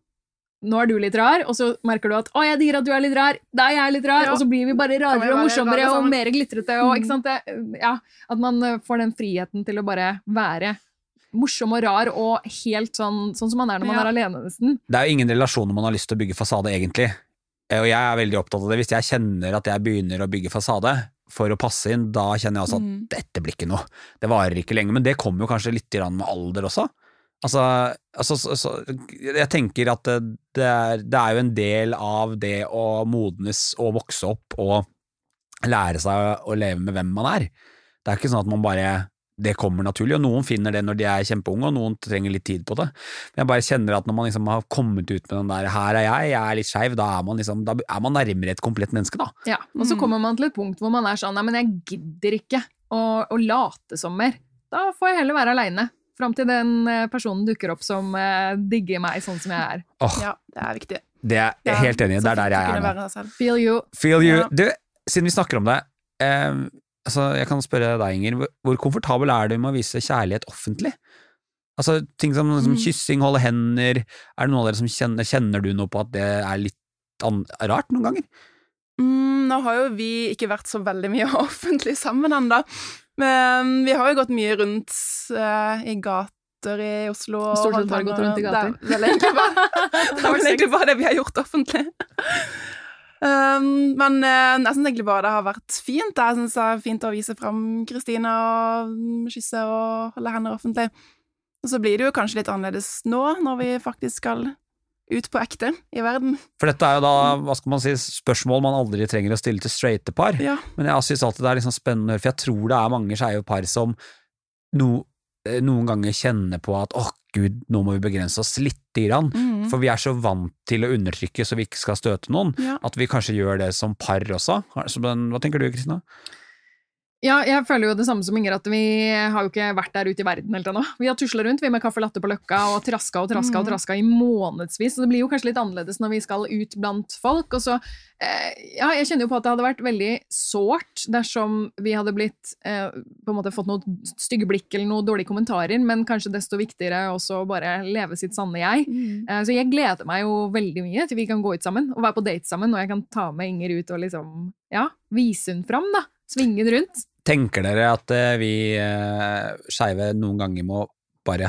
nå er du litt rar, og så merker du at 'å, jeg digger at du er litt rar', da er jeg litt rar,
Ja.
og så blir vi bare rarere og morsommere og mer glitrete. Og, ikke sant? Det, ja, at man eh, får den friheten til å bare være morsom og rar og helt sånn, sånn som man er når man
Ja.
er alene, nesten.
Det er jo ingen relasjoner man har lyst til å bygge fasade, egentlig. Eh, Og jeg er veldig opptatt av det. Hvis jeg kjenner at jeg begynner å bygge fasade for å passe inn, da kjenner jeg altså at
Mm.
dette blir ikke noe. Det varer ikke lenge. Men det kommer jo kanskje litt med alder også. Altså, altså så, så, jeg tenker at det, det, er, det er jo en del av det å modnes og vokse opp og lære seg å leve med hvem man er. Det er ikke sånn at man bare det kommer naturlig, og noen finner det når de er kjempeunge, og noen trenger litt tid på det. Men jeg bare kjenner at når man liksom har kommet ut med den der 'her er jeg, jeg er litt skeiv', da er man liksom, da er man nærmere et komplett menneske, da.
Ja, og så
Mm.
kommer man til et punkt hvor man er sånn Nei, men jeg gidder ikke å, å late som mer. Da får jeg heller være aleine. Fram til den eh, personen dukker opp som eh, digger meg sånn som jeg er.
Oh,
Ja, det er viktig.
det er jeg helt enig i. Det er der jeg er nå.
Feel you.
Feel you.
Ja.
Du, siden vi snakker om det, eh, altså, jeg kan spørre deg, Inger. Hvor, komfortabel er du med å vise kjærlighet offentlig? Altså, ting som, som
Mm.
kyssing, holde hender. Er det noen av dere som kjenner, kjenner du noe på at det er litt an rart noen ganger?
Mm, nå har jo vi ikke vært så veldig mye [laughs] offentlig sammen ennå. Men vi har jo gått mye rundt uh, i gater i Oslo.
Stort sett
har
bare gått rundt i gater.
Det er egentlig bare, [laughs] [laughs] det er egentlig bare det vi har gjort offentlig. Um, men uh, jeg syns egentlig bare det har vært fint. Jeg syns det er fint å vise fram Kristina og kysse og holde hender offentlig. Og så blir det jo kanskje litt annerledes nå, når vi faktisk skal ut på ekte i verden.
For dette er jo da, hva skal man si, spørsmål man aldri trenger å stille til straighte par.
Ja.
Men jeg syns alltid det er liksom spennende å høre, for jeg tror det er mange skeive par som no, eh, noen ganger kjenner på at åh gud, nå må vi begrense oss lite grann.
Mm.
For vi er så vant til å undertrykke så vi ikke skal støte noen,
Ja.
at vi kanskje gjør det som par også. Hva tenker du, Kristina?
Ja, jeg føler jo det samme som Inger, at vi har jo ikke vært der ute i verden helt ennå. Vi har tusla rundt vi med caffè latte på Løkka og traska og traska og
Mm.
traska i månedsvis. Så det blir jo kanskje litt annerledes når vi skal ut blant folk. Og så, eh, ja, jeg kjenner jo på at det hadde vært veldig sårt dersom vi hadde blitt eh, på en måte fått noen stygge blikk eller noen dårlige kommentarer, men kanskje desto viktigere også å bare leve sitt sanne jeg.
Mm.
Eh, Så jeg gleder meg jo veldig mye til vi kan gå ut sammen og være på date sammen, og jeg kan ta med Inger ut og liksom, ja, vise hun fram, da. Svinge den rundt.
Tenker dere at eh, vi eh, skeive noen ganger må bare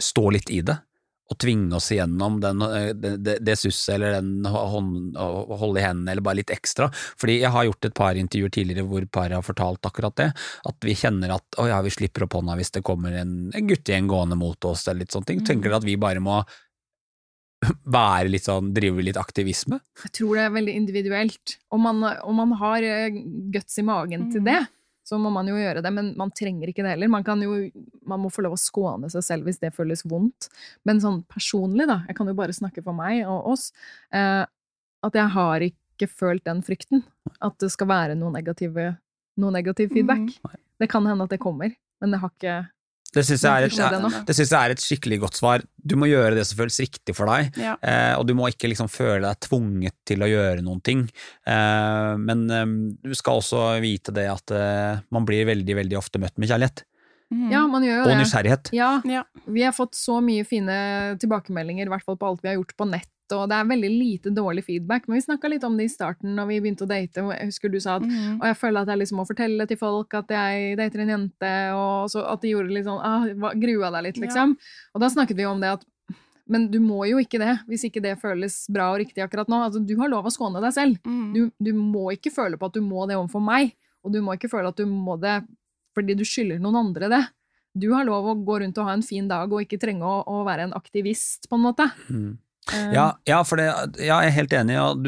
stå litt i det? Og tvinge oss igjennom den, eh, det, det, susset eller den hånd, å holde i hendene, eller bare litt ekstra. Fordi jeg har gjort et par intervjuer tidligere hvor paret har fortalt akkurat det. At vi kjenner at å ja, vi slipper opp hånda hvis det kommer en, en guttegjeng gående mot oss, eller litt sånne ting. Tenker dere at vi bare må [laughs] være litt sånn, drive litt aktivisme?
Jeg tror det er veldig individuelt. Om man, om man har guts i magen til
Mm.
det, så må man jo gjøre det, men man trenger ikke det heller. Man, kan jo, man må få lov å skåne seg selv hvis det føles vondt. Men sånn personlig, da, jeg kan jo bare snakke for meg og oss, eh, at jeg har ikke følt den frykten. At det skal være noe, negative, noe negativ feedback.
Mm.
Det kan hende at det kommer, men det har ikke
Det syns jeg, jeg er et skikkelig godt svar. Du må gjøre det som føles riktig for deg.
Ja.
Eh, og du må ikke liksom føle deg tvunget til å gjøre noen ting. Eh, men eh, du skal også vite det at eh, man blir veldig, veldig ofte møtt med kjærlighet.
Mm.
Ja, man gjør jo
Og
det.
nysgjerrighet.
Ja,
Ja.
vi har fått så mye fine tilbakemeldinger, i hvert fall på alt vi har gjort på nett, og det er veldig lite dårlig feedback. Men vi snakka litt om det i starten når vi begynte å date, og jeg husker du sa at
Mm.
og jeg føler at jeg liksom må fortelle til folk at jeg dater en jente, og så at de gjorde litt sånn ah, Grua deg litt, liksom. Og da snakket vi om det at men du må jo ikke det, hvis ikke det føles bra og riktig akkurat nå. Altså, du har lov å skåne deg selv.
Mm.
Du, du må ikke føle på at du må det overfor meg, og du må ikke føle at du må det fordi du skylder noen andre det. Du har lov å gå rundt og ha en fin dag og ikke trenge å, å være en aktivist, på en måte.
Mm.
Eh,
Ja, ja, for det, ja, jeg er helt enig. Og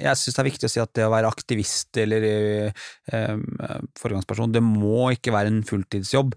jeg syns det er viktig å si at det å være aktivist eller eh, eh, foregangsperson, det må ikke være en fulltidsjobb.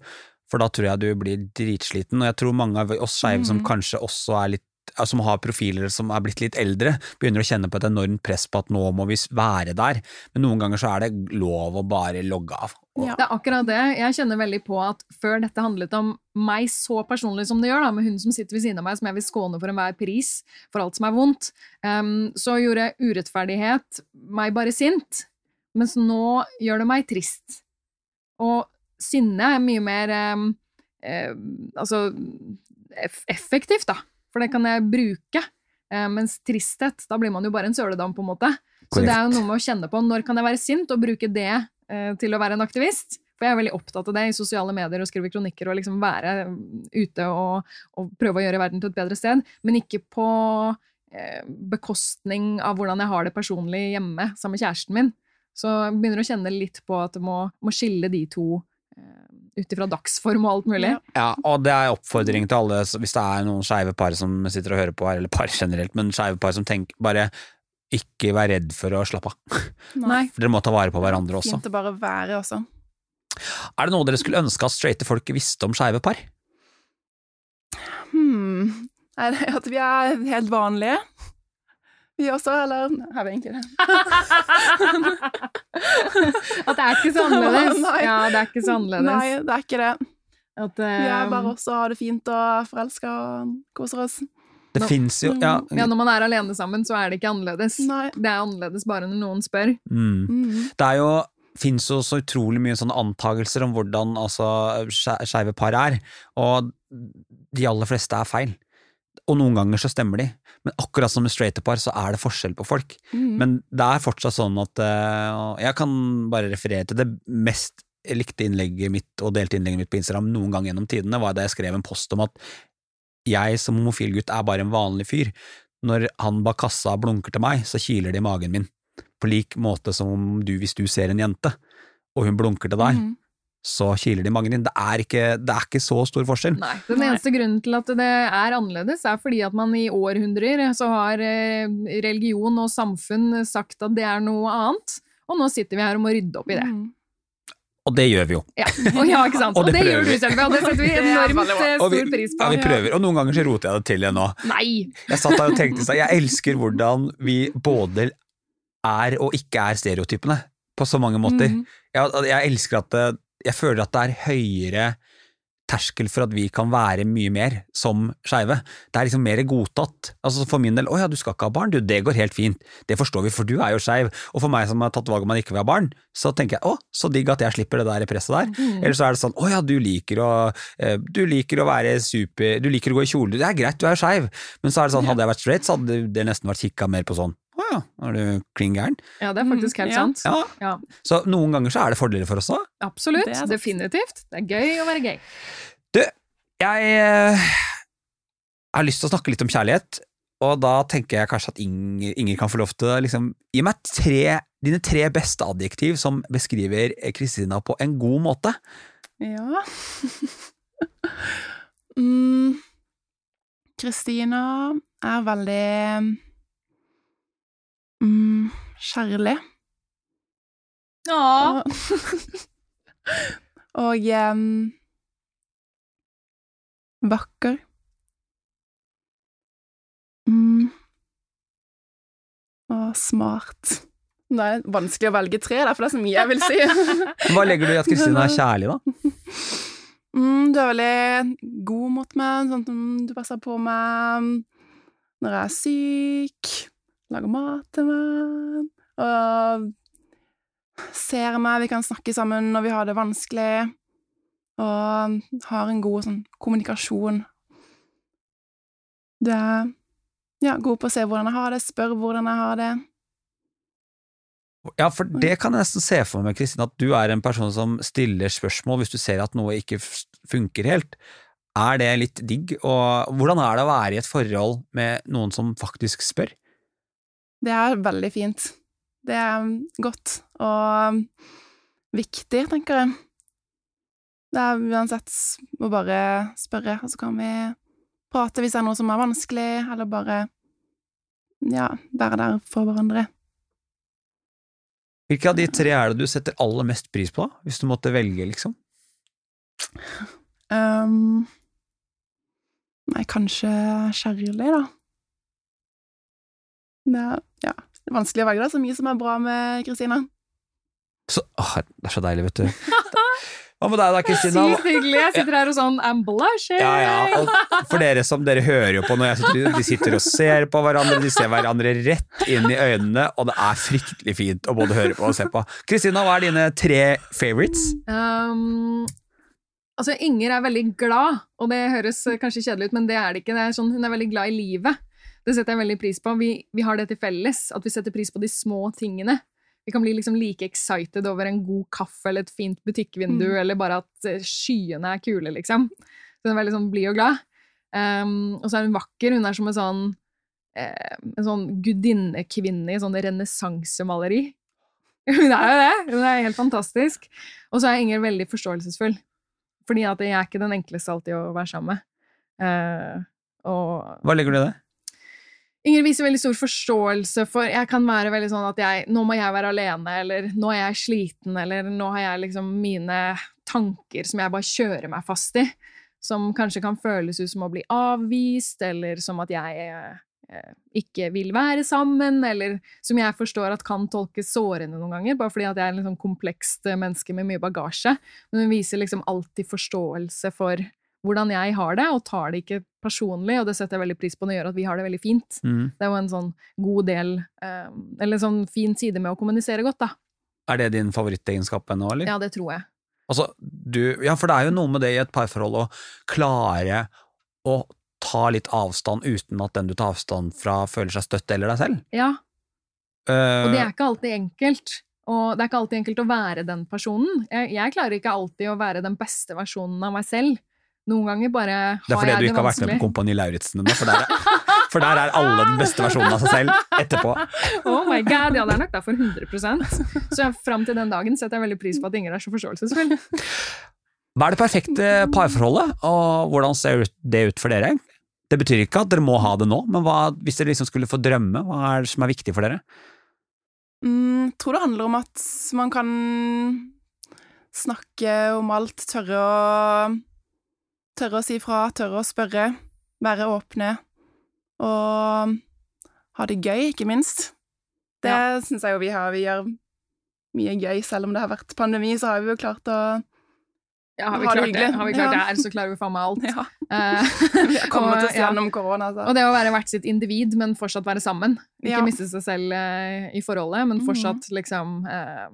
For da tror jeg du blir dritsliten. Og jeg tror mange av oss skeive som
Mhm.
kanskje også er litt som har profiler som er blitt litt eldre, begynner å kjenne på et enormt press på at nå må vi være der. Men noen ganger så er det lov å bare logge av.
Ja.
Det er akkurat det. Jeg kjenner veldig på at før dette handlet om meg så personlig som det gjør, da, med hun som sitter ved siden av meg, som jeg vil skåne for enhver pris, for alt som er vondt, um, så gjorde urettferdighet meg bare sint. Mens nå gjør det meg trist. Og sinne er mye mer um, em, altså eff effektivt, da. For det kan jeg bruke. Eh, mens tristhet, da blir man jo bare en søledam, på en måte. Så det er jo noe med å kjenne på når kan jeg være sint, og bruke det eh, til å være en aktivist. For jeg er veldig opptatt av det i sosiale medier og skrive kronikker og liksom være mm, ute og, og prøve å gjøre verden til et bedre sted. Men ikke på eh, bekostning av hvordan jeg har det personlig hjemme sammen med kjæresten min. Så jeg begynner å kjenne litt på at det må, må skille de to ut ifra dagsform og alt mulig.
Ja.
Ja, og det er oppfordring til alle, hvis det er noen skeive par som sitter og hører på her, eller par generelt, men skeive par som tenker bare ikke vær redd for å slappe av.
Nei.
For dere må ta vare på hverandre også.
Fint å bare være også.
Er det noe dere skulle ønske at straighte folk visste om skeive par?
Hmm. Er det at vi er helt vanlige? Vi også, eller har vi egentlig det? [laughs]
At det er ikke så annerledes.
Nei.
Ja, det er ikke så annerledes.
Nei, det er ikke det.
At,
Vi er bare oss og har det fint og forelska og koser oss.
Det
no.
fins jo ja,
ja, når man er alene sammen, så er det ikke annerledes.
Nei.
Det er annerledes bare når noen spør.
mm.
Mm.
Det er jo fins jo så utrolig mye sånne antakelser om hvordan altså, skeive par er, og de aller fleste er feil. Og noen ganger så stemmer de, men akkurat som med straighte par så er det forskjell på folk.
Mm.
Men det er fortsatt sånn at uh, Jeg kan bare referere til det mest likte innlegget mitt og delte innlegget mitt på Instagram noen gang gjennom tidene, var da jeg skrev en post om at jeg som homofil gutt er bare en vanlig fyr. Når han bak kassa blunker til meg, så kiler det i magen min. På lik måte som du, hvis du ser en jente, og hun blunker til deg,
Mm.
Så kiler de mange inn. Det er ikke, det er ikke så stor forskjell.
Nei. Den
Nei.
eneste grunnen til at det er annerledes, er fordi at man i århundrer så har eh, religion og samfunn sagt at det er noe annet, og nå sitter vi her og må rydde opp i det.
Mm.
Og det gjør vi jo.
Ja, [laughs] og, ja ikke sant? [laughs]
Og
Og
det
det, gjør du, Selva, og det setter vi [laughs]
Det
enormt eh, stor pris på.
ja, vi prøver, og noen ganger så roter jeg det til igjen nå.
Nei!
Jeg satt der og tenkte sånn stad, jeg elsker hvordan vi både er og ikke er stereotypene, på så mange måter.
Mm.
Jeg, jeg elsker at det, jeg føler at det er høyere terskel for at vi kan være mye mer som skeive. Det er liksom mer godtatt. Altså For min del, å ja, du skal ikke ha barn, du, det går helt fint. Det forstår vi, for du er jo skeiv. Og for meg som har tatt valg om man ikke vil ha barn, så tenker jeg å, så digg at jeg slipper det der presset der.
Mm.
Eller så er det sånn å ja, du liker å, eh, du liker å være super, du liker å gå i kjole, det er greit, du er skeiv. Men så er det sånn, hadde jeg vært straight, så hadde det nesten vært kikka mer på sånn å ja, er du klin gæren?
Ja, det er faktisk helt
Mm, ja.
sant.
Ja.
Ja,
Så noen ganger så er det fordeler for oss òg.
absolutt.
Det.
Definitivt. Det er gøy å være gay.
Du, jeg eh, har lyst til å snakke litt om kjærlighet, og da tenker jeg kanskje at Inger, Inger kan få lov til å liksom, gi meg tre, dine tre beste adjektiv som beskriver Kristina på en god måte.
Ja [laughs] mm. Kristina er veldig mm, kjærlig.
Ja.
Og, [laughs] og um, vakker. Mm. Og smart. Det er vanskelig å velge tre, derfor det er så mye jeg vil si. [laughs]
Hva legger du i at Kristine er kjærlig, da? [laughs]
Mm, du er veldig god mot meg, sånn som du passer på meg når jeg er syk, lager mat til meg, og ser meg, vi kan snakke sammen når vi har det vanskelig, og har en god sånn kommunikasjon. Du er ja, god på å se hvordan jeg har det, spør hvordan jeg har det.
Ja, for det kan jeg nesten se for meg, Kristin, at du er en person som stiller spørsmål hvis du ser at noe ikke funker helt. Er det litt digg, og hvordan er det å være i et forhold med noen som faktisk spør?
Det er veldig fint. Det er godt og viktig, tenker jeg. Det er uansett å bare spørre, og så kan vi prate hvis det er noe som er vanskelig, eller bare ja, være der for hverandre.
Hvilke av de tre er det du setter aller mest pris på, da? hvis du måtte velge, liksom?
Um, nei, kanskje kjærlig, da. Det er, ja, det er vanskelig å velge, da. Så mye som er bra med Kristina.
Så, åh, det er så deilig, vet du. Hva med deg da, Kristina?
Sykt hyggelig. Jeg sitter her og sånn I'm blushing!
Ja, ja, og for dere som dere hører jo på når jeg sitter, de sitter og ser på hverandre, de ser hverandre rett inn i øynene, og det er fryktelig fint å både høre på og se på. Kristina, hva er dine tre favorites?
Um, altså, Inger er veldig glad, og det høres kanskje kjedelig ut, men det er det ikke. Det er sånn, hun er veldig glad i livet. Det setter jeg veldig pris på. Vi, vi har det til felles, at vi setter pris på de små tingene. Vi kan bli liksom like excited over en god kaffe eller et fint butikkvindu,
Mm.
eller bare at eh, skyene er kule, liksom. Så hun er veldig sånn blid og glad. Um, og så er hun vakker. Hun er som en sånn eh, en sånn gudinnekvinne i sånn renessansemaleri. [laughs] Hun er jo det! Hun er helt fantastisk. Og så er Inger veldig forståelsesfull. Fordi at jeg er ikke den enkleste alltid å være sammen med. Uh, og
Hva legger du i det?
Inger viser veldig stor forståelse for Jeg kan være veldig sånn at jeg, nå må jeg være alene, eller nå er jeg sliten, eller nå har jeg liksom mine tanker som jeg bare kjører meg fast i. Som kanskje kan føles ut som å bli avvist, eller som at jeg eh, ikke vil være sammen, eller som jeg forstår at kan tolkes sårende noen ganger, bare fordi at jeg er en sånn komplekst menneske med mye bagasje. Men hun viser liksom alltid forståelse for hvordan jeg har det, og tar det ikke personlig, og det setter jeg veldig pris på og det gjør at vi har det veldig fint.
Mm.
Det er jo en sånn god del, eh, eller en sånn fin side med å kommunisere godt, da.
Er det din favorittegenskap ennå, eller?
Ja, det tror jeg.
Altså, du, ja, for det er jo noe med det i et parforhold å klare å ta litt avstand uten at den du tar avstand fra, føler seg støtt eller deg selv.
Ja,
Uh,
og det er ikke alltid enkelt. Og det er ikke alltid enkelt å være den personen. Jeg, jeg klarer ikke alltid å være den beste versjonen av meg selv. Noen ganger bare har jeg
det vanskelig.
Det
er
fordi
du ikke har vært med på Kompani Lauritzen ennå, for, for der er alle den beste versjonen av seg selv etterpå. [laughs]
Oh my god, ja, det er nok derfor 100 Så jeg, fram til den dagen setter jeg veldig pris på at Inger er så forståelsesfull.
Hva er det perfekte parforholdet, og hvordan ser det ut for dere? Det betyr ikke at dere må ha det nå, men hva, hvis dere liksom skulle få drømme, hva er det som er viktig for dere?
Mm, tror det handler om at man kan snakke om alt, tørre å Tørre å si fra, tørre å spørre, være åpne og ha det gøy, ikke minst. Det
Ja.
syns jeg jo vi har. Vi gjør mye gøy, selv om det har vært pandemi, så har vi jo klart å
Ja, har vi
det
klart det,
hyggelig.
har vi klart det
Ja.
her, så klarer vi faen meg alt. [laughs]
Ja,
Eh, [laughs]
vi har kommet
og,
oss
ja.
korona, så
Og det å være hvert sitt individ, men fortsatt være sammen. Ikke
Ja.
miste seg selv eh, i forholdet, men
Mhm.
fortsatt liksom eh,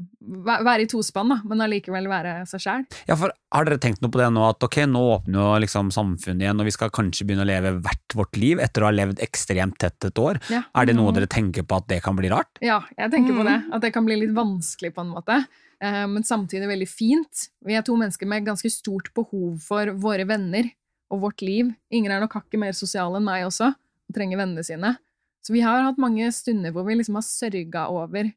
Være i tospann, da, men allikevel være seg sjæl.
Ja, for Har dere tenkt noe på det nå, at ok, nå åpner jo liksom samfunnet igjen, og vi skal kanskje begynne å leve hvert vårt liv etter å ha levd ekstremt tett et år.
Ja.
Er det noe
Mhm.
dere tenker på at det kan bli rart?
Ja, jeg tenker på
Mm.
det. At det kan bli litt vanskelig på en måte. eh, Men samtidig veldig fint. Vi er to mennesker med ganske stort behov for våre venner og vårt liv. Ingen er nok hakket mer sosiale enn meg også, og trenger vennene sine. Så vi har hatt mange stunder hvor vi liksom har sørga over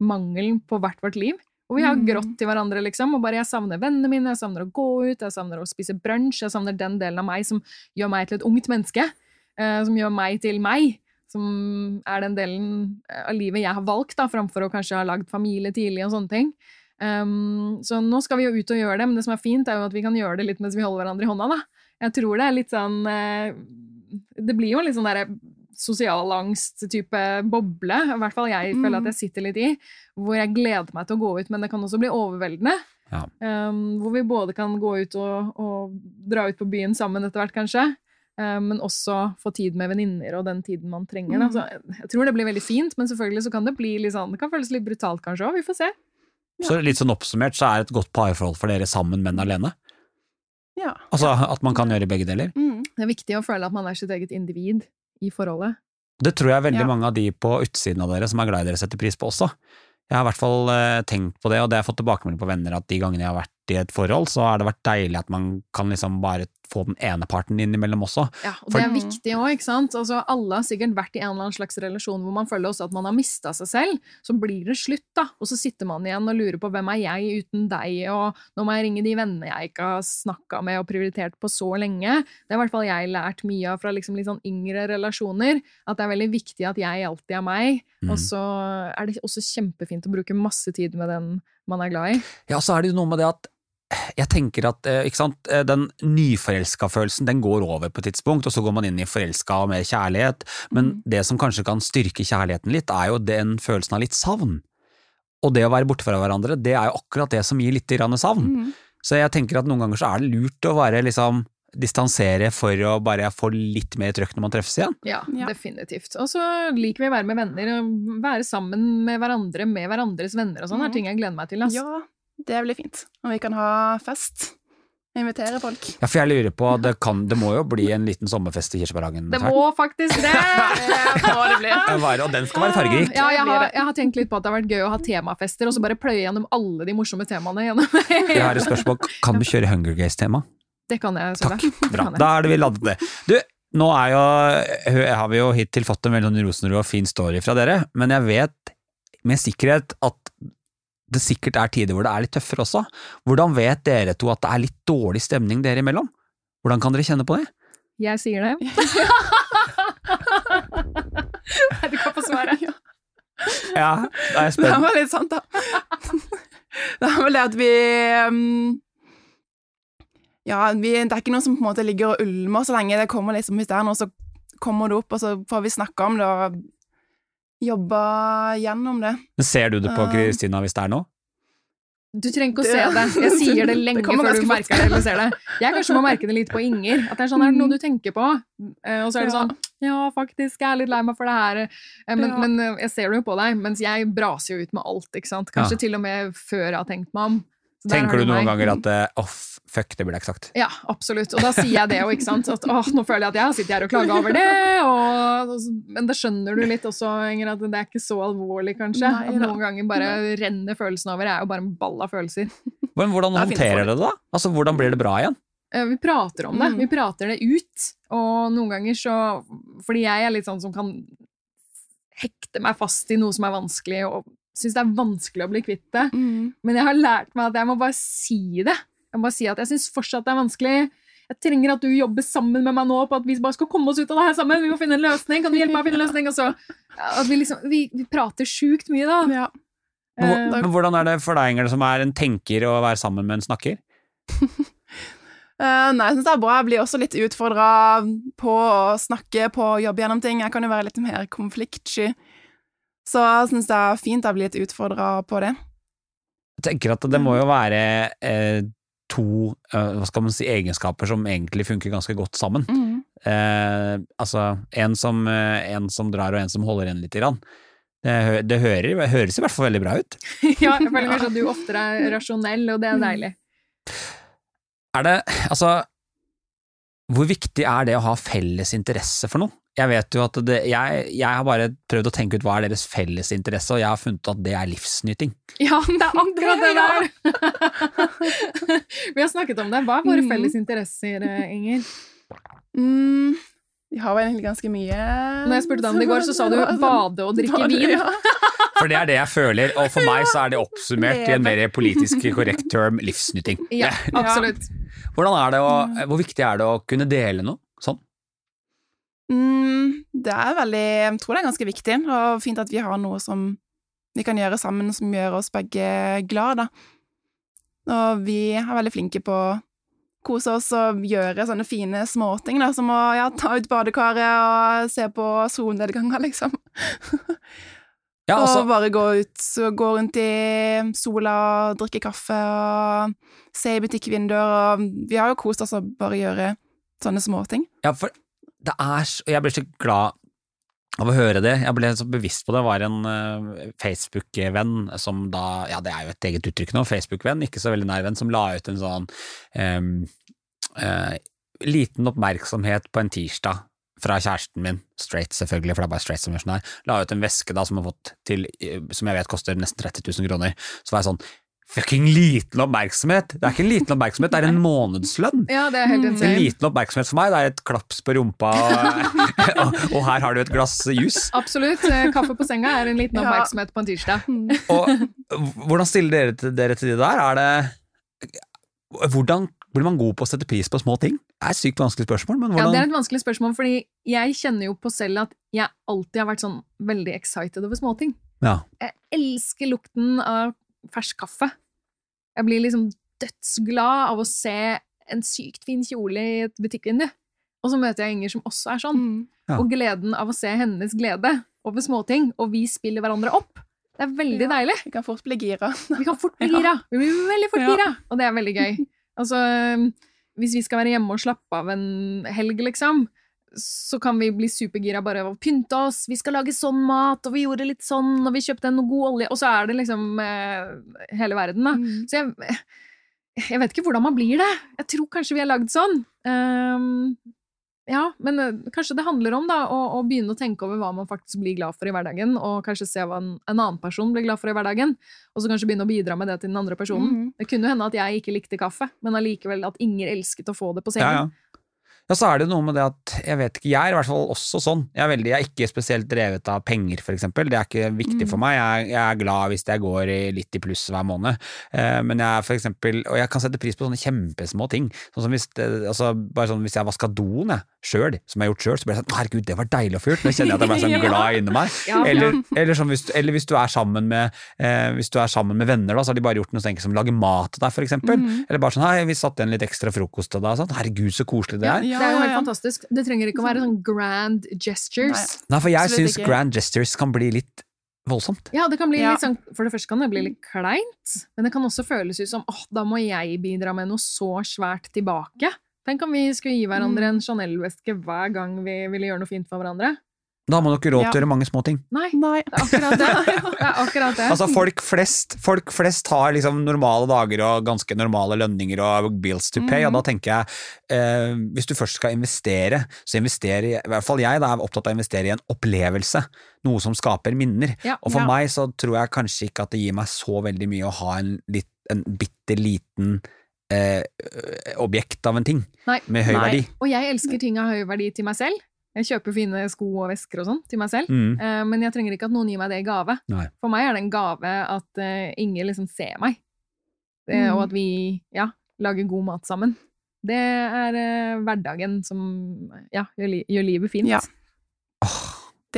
mangelen på hvert vårt liv. Og vi har
Mm.
grått til hverandre, liksom. Og bare 'jeg savner vennene mine, jeg savner å gå ut, jeg savner å spise brunsj', jeg savner den delen av meg som gjør meg til et ungt menneske. eh, som gjør meg til meg. Som er den delen eh, av livet jeg har valgt, da, framfor å kanskje ha lagd familie tidlig og sånne ting. Um, så nå skal vi jo ut og gjøre det, men det som er fint, er jo at vi kan gjøre det litt mens vi holder hverandre i hånda, da. Jeg tror det er litt sånn eh, Det blir jo litt sånn derre sosial angst-type boble, i hvert fall jeg føler at jeg sitter litt i, hvor jeg gleder meg til å gå ut, men det kan også bli overveldende.
Ja.
Um, hvor vi både kan gå ut og, og dra ut på byen sammen etter hvert, kanskje, um, men også få tid med venninner og den tiden man trenger.
Mm.
Altså, jeg tror det blir veldig fint, men selvfølgelig så kan det bli litt sånn, det kan føles litt brutalt kanskje òg, vi får se.
Så litt sånn oppsummert så er et godt parforhold for dere sammen, men alene?
Ja.
Altså at man kan gjøre begge deler?
Mm.
Det er viktig å føle at man er sitt eget individ i forholdet.
Det tror jeg veldig
Ja.
mange av de på utsiden av dere som er glad i dere, setter pris på også. Jeg har i hvert fall eh, tenkt på det, og det har jeg fått tilbakemelding på venner, at de gangene jeg har vært i et forhold, så har det vært deilig at man kan liksom bare få den ene parten innimellom også.
Ja, og det er viktig òg, ikke sant. Altså, alle har sikkert vært i en eller annen slags relasjon hvor man føler også at man har mista seg selv. Så blir det slutt, da. Og så sitter man igjen og lurer på hvem er jeg uten deg, og nå må jeg ringe de vennene jeg ikke har snakka med og prioritert på så lenge. Det har i hvert fall jeg lært mye av fra liksom litt sånn yngre relasjoner. At det er veldig viktig at jeg alltid er meg.
Mm.
Og så er det også kjempefint å bruke masse tid med den man er glad i.
Ja, så er det jo noe med det at jeg tenker at eh, ikke sant, eh, den nyforelska-følelsen den går over på et tidspunkt, og så går man inn i forelska og mer kjærlighet, men
Mm.
det som kanskje kan styrke kjærligheten litt, er jo den følelsen av litt savn. Og det å være borte fra hverandre, det er jo akkurat det som gir litt grann savn.
Mm.
Så jeg tenker at noen ganger så er det lurt å være liksom distansere for å bare få litt mer trøkk når man treffes igjen.
Ja,
Ja.
definitivt. Og så liker vi å være med venner, og være sammen med hverandre, med hverandres venner og sånn, er
Mhm.
ting jeg gleder meg til. Altså.
Ja, det blir fint. Og vi kan ha fest. Invitere folk.
Ja, for jeg lurer på, det, kan, det må jo bli en liten sommerfest i Kirsebærhagen.
Det må faktisk det! [laughs]
Det må det bli.
Og den skal være fargerik.
Ja, jeg har, jeg har tenkt litt på at det har vært gøy å ha temafester, og så bare pløye gjennom alle de morsomme temaene gjennom. [laughs]
Jeg har et spørsmål. Kan du kjøre Hunger Games-tema?
Det kan jeg, så
Takk.
Det
Bra. Da er det vi ladet det. Du, nå er jo, har vi jo hittil fått en veldig sånn rosenrød og fin story fra dere, men jeg vet med sikkerhet at det sikkert er tider hvor det er litt tøffere også. Hvordan vet dere to at det er litt dårlig stemning dere imellom? Hvordan kan dere kjenne på det?
Jeg sier det. [laughs] du kan få svare.
Ja, da er jeg
Det var litt sant, da. Det er vel det at vi um, Ja, vi, det er ikke noe som på en måte ligger og ulmer så lenge det kommer liksom Hvis det er noe, så kommer det opp, og så får vi snakke om det og jobbe gjennom det.
Men ser du det på
Um,
Kristina hvis det er noe?
Du trenger ikke å se det. Jeg sier det [laughs] lenge
Det
før du merker det eller ser det. Jeg kanskje må merke det litt på Inger. At det er sånn, er det noe du tenker på? Eh, Og så er det sånn, ja, faktisk, jeg er litt lei meg for det her. Eh, Men,
Ja.
men eh, jeg ser det jo på deg, mens jeg braser jo ut med alt, ikke sant? Kanskje
Ja.
til og med før jeg har tenkt meg om. Så
Tenker du noen
meg.
ganger at eh, off, fuck, det burde jeg ikke sagt?
Ja, absolutt. Og da sier jeg det jo, ikke sant. At åh, nå føler jeg at jeg har sittet her og klaga over det, og, men det skjønner du litt også, Inger, at det er ikke så alvorlig, kanskje.
Nei
at noen ganger bare renner følelsene over. Jeg er jo bare en ball av følelser.
Men hvordan [laughs]
er
håndterer dere det, da? Altså, Hvordan blir det bra igjen?
Eh, Vi prater om det.
Mm.
Vi prater det ut. Og noen ganger så Fordi jeg er litt sånn som kan hekte meg fast i noe som er vanskelig, og syns det er vanskelig å bli kvitt det.
Mm.
Men jeg har lært meg at jeg må bare si det. Jeg må bare si at jeg syns fortsatt det er vanskelig. Jeg trenger at du jobber sammen med meg nå på at vi bare skal komme oss ut av det her sammen. Vi må finne en løsning. Kan du hjelpe meg å finne en løsning? Og så at vi liksom Vi, vi prater sjukt mye, da.
Ja.
Men,
Eh,
men hvordan er det for deg, Inger, som er en tenker, å være sammen med en snakker?
Uh, [laughs] nei, jeg syns det er bra. Jeg blir også litt utfordra på å snakke, på å jobbe gjennom ting. Jeg kan jo være litt mer konfliktsky. Så jeg syns det er fint å bli litt utfordra på det.
Jeg tenker at det må jo være eh, to eh, hva skal man si, egenskaper som egentlig funker ganske godt sammen. Eh, altså en som, eh, en som drar og en som holder igjen lite grann. Det, det hører, høres i hvert fall veldig bra ut. [laughs]
ja, jeg føler kanskje at du oftere er rasjonell, og det er deilig.
Er det, altså Hvor viktig er det å ha felles interesse for noe? Jeg vet jo at det, jeg, jeg har bare prøvd å tenke ut hva er deres felles interesse, og jeg har funnet at det er livsnyting.
Ja, det er akkurat det der! [laughs] Vi har snakket om det. Hva er våre
Mm.
felles interesser, eh, Inger?
Mm, vi har vel egentlig ganske mye
Når jeg spurte deg om det i går, så sa du [laughs] bade og drikke [laughs]
Bade,
vin.
ja.
For det er det jeg føler, og for meg så er det oppsummert i en mer politisk korrekt term livsnytting.
Ja, absolutt.
Hvordan er det å, hvor viktig er det å kunne dele noe?
Mm, det er veldig Jeg tror det er ganske viktig, og fint at vi har noe som vi kan gjøre sammen som gjør oss begge glad, da. Og vi er veldig flinke på å kose oss og gjøre sånne fine småting, da, som å ja, ta ut badekaret og se på solnedganger, [laughs] liksom.
Ja, altså,
Og bare gå ut, gå rundt i sola og drikke kaffe og se i butikkvinduer, og vi har jo kost oss å bare gjøre sånne småting.
ja, for det er så Jeg blir så glad av å høre det. Jeg ble så bevisst på det. Det var en eh, Facebook-venn som da Ja, det er jo et eget uttrykk nå. Facebook-venn, ikke så veldig nær venn, som la ut en sånn um, uh, liten oppmerksomhet på en tirsdag fra kjæresten min, straight selvfølgelig, for det er bare straight som gjør sånn her, la ut en veske da som har fått til, eh, som jeg vet koster nesten 30 000 kroner. Så var jeg sånn Fucking liten oppmerksomhet! Det er ikke en liten oppmerksomhet, det er en månedslønn!
Ja, det er helt
Mm.
En liten oppmerksomhet for meg, det er et klaps på rumpa, [laughs] og, og, her har du et glass jus.
Absolutt. Eh, Kaffe på senga er en liten
Ja.
oppmerksomhet på en tirsdag. [laughs]
Og hvordan stiller dere til, dere til det der? Er det Hvordan blir man god på å sette pris på små ting? Det er et sykt vanskelig spørsmål, men
Ja, Det er et vanskelig spørsmål, fordi jeg kjenner jo på selv at jeg alltid har vært sånn veldig excited over småting.
Ja.
Jeg elsker lukten av fersk kaffe. Jeg blir liksom dødsglad av å se en sykt fin kjole i et butikkvindu. Og så møter jeg Inger som også er sånn.
Mm.
Ja.
Og gleden av å se hennes glede over småting, og vi spiller hverandre opp. Det er veldig
Ja.
deilig.
Vi kan fort bli gira.
Vi kan fort [laughs] bli
Ja.
gira. Vi blir veldig fort
Ja.
gira, og det er veldig gøy. Altså, hvis vi skal være hjemme og slappe av en helg, liksom, så kan vi bli supergira bare av å pynte oss. Vi skal lage sånn mat, og vi gjorde litt sånn, og vi kjøpte en god olje, og så er det liksom eh, hele verden, da.
Mm.
Så jeg, jeg vet ikke hvordan man blir det. Jeg tror kanskje vi er lagd sånn. Um, ja, men uh, kanskje det handler om da, å, å begynne å tenke over hva man faktisk blir glad for i hverdagen, og kanskje se hva en, en annen person blir glad for i hverdagen, og så kanskje begynne å bidra med det til den andre personen.
Mm.
Det kunne jo hende at jeg ikke likte kaffe, men allikevel at Inger elsket å få det på
Ja, ja. Ja, så er det noe med det at jeg vet ikke, jeg er i hvert fall også sånn. Jeg er, veldig, jeg er ikke spesielt drevet av penger, eksempel. Det er ikke viktig for meg. Jeg, jeg er glad hvis jeg går i, litt i pluss hver måned. Eh, men jeg er for eksempel, og jeg kan sette pris på sånne kjempesmå ting. Sånn som hvis, altså, bare sånn hvis jeg vaska doen, jeg. Sjøl, som jeg har gjort sjøl, så blir jeg sånn herregud, det var deilig å få gjort. Nå kjenner jeg at jeg ble sånn [laughs] glad inni meg.
Ja,
Eller, eller, sånn hvis, eller hvis du er sammen med eh, Hvis du er sammen med venner, da, så har de bare gjort noe så enkelt som lager mat til deg, eksempel.
Mhm.
Eller bare sånn hei, vi satte igjen litt ekstra frokost til deg, sånn. Herregud, så koselig det
Ja,
er.
det er jo helt fantastisk. Det trenger ikke å være sånn grand gestures.
Nei, for jeg syns grand gestures kan bli litt voldsomt.
Ja, det kan bli
Ja.
litt sånn For det første kan det bli litt kleint, men det kan også føles ut som åh, da må jeg bidra med noe så svært tilbake. Tenk om vi skulle gi hverandre en Chanel-veske hver gang vi ville gjøre noe fint for hverandre.
Da har man jo ikke råd til å gjøre mange små ting.
Nei,
Nei.
det er akkurat det. [laughs] Det er akkurat det.
Altså, folk flest, folk flest har liksom normale dager og ganske normale lønninger og bills to pay, og
Mhm.
da tenker jeg eh, hvis du først skal investere, så investerer i, i hvert fall jeg da er opptatt av å investere i en opplevelse, noe som skaper minner.
Ja,
og for
ja.
meg så tror jeg kanskje ikke at det gir meg så veldig mye å ha en, litt, en bitte liten eh, objekt av en ting
Nei.
med høy
Nei.
verdi.
Og jeg elsker ting av høy verdi til meg selv. Jeg kjøper fine sko og vesker og sånn til meg selv.
Mm.
Eh, Men jeg trenger ikke at noen gir meg det i gave.
Nei.
For meg er det en gave at eh, Inger liksom ser meg, Det-
Mm.
og at vi ja, lager god mat sammen. Det er eh, hverdagen som ja, gjør, li gjør livet fint.
Ja.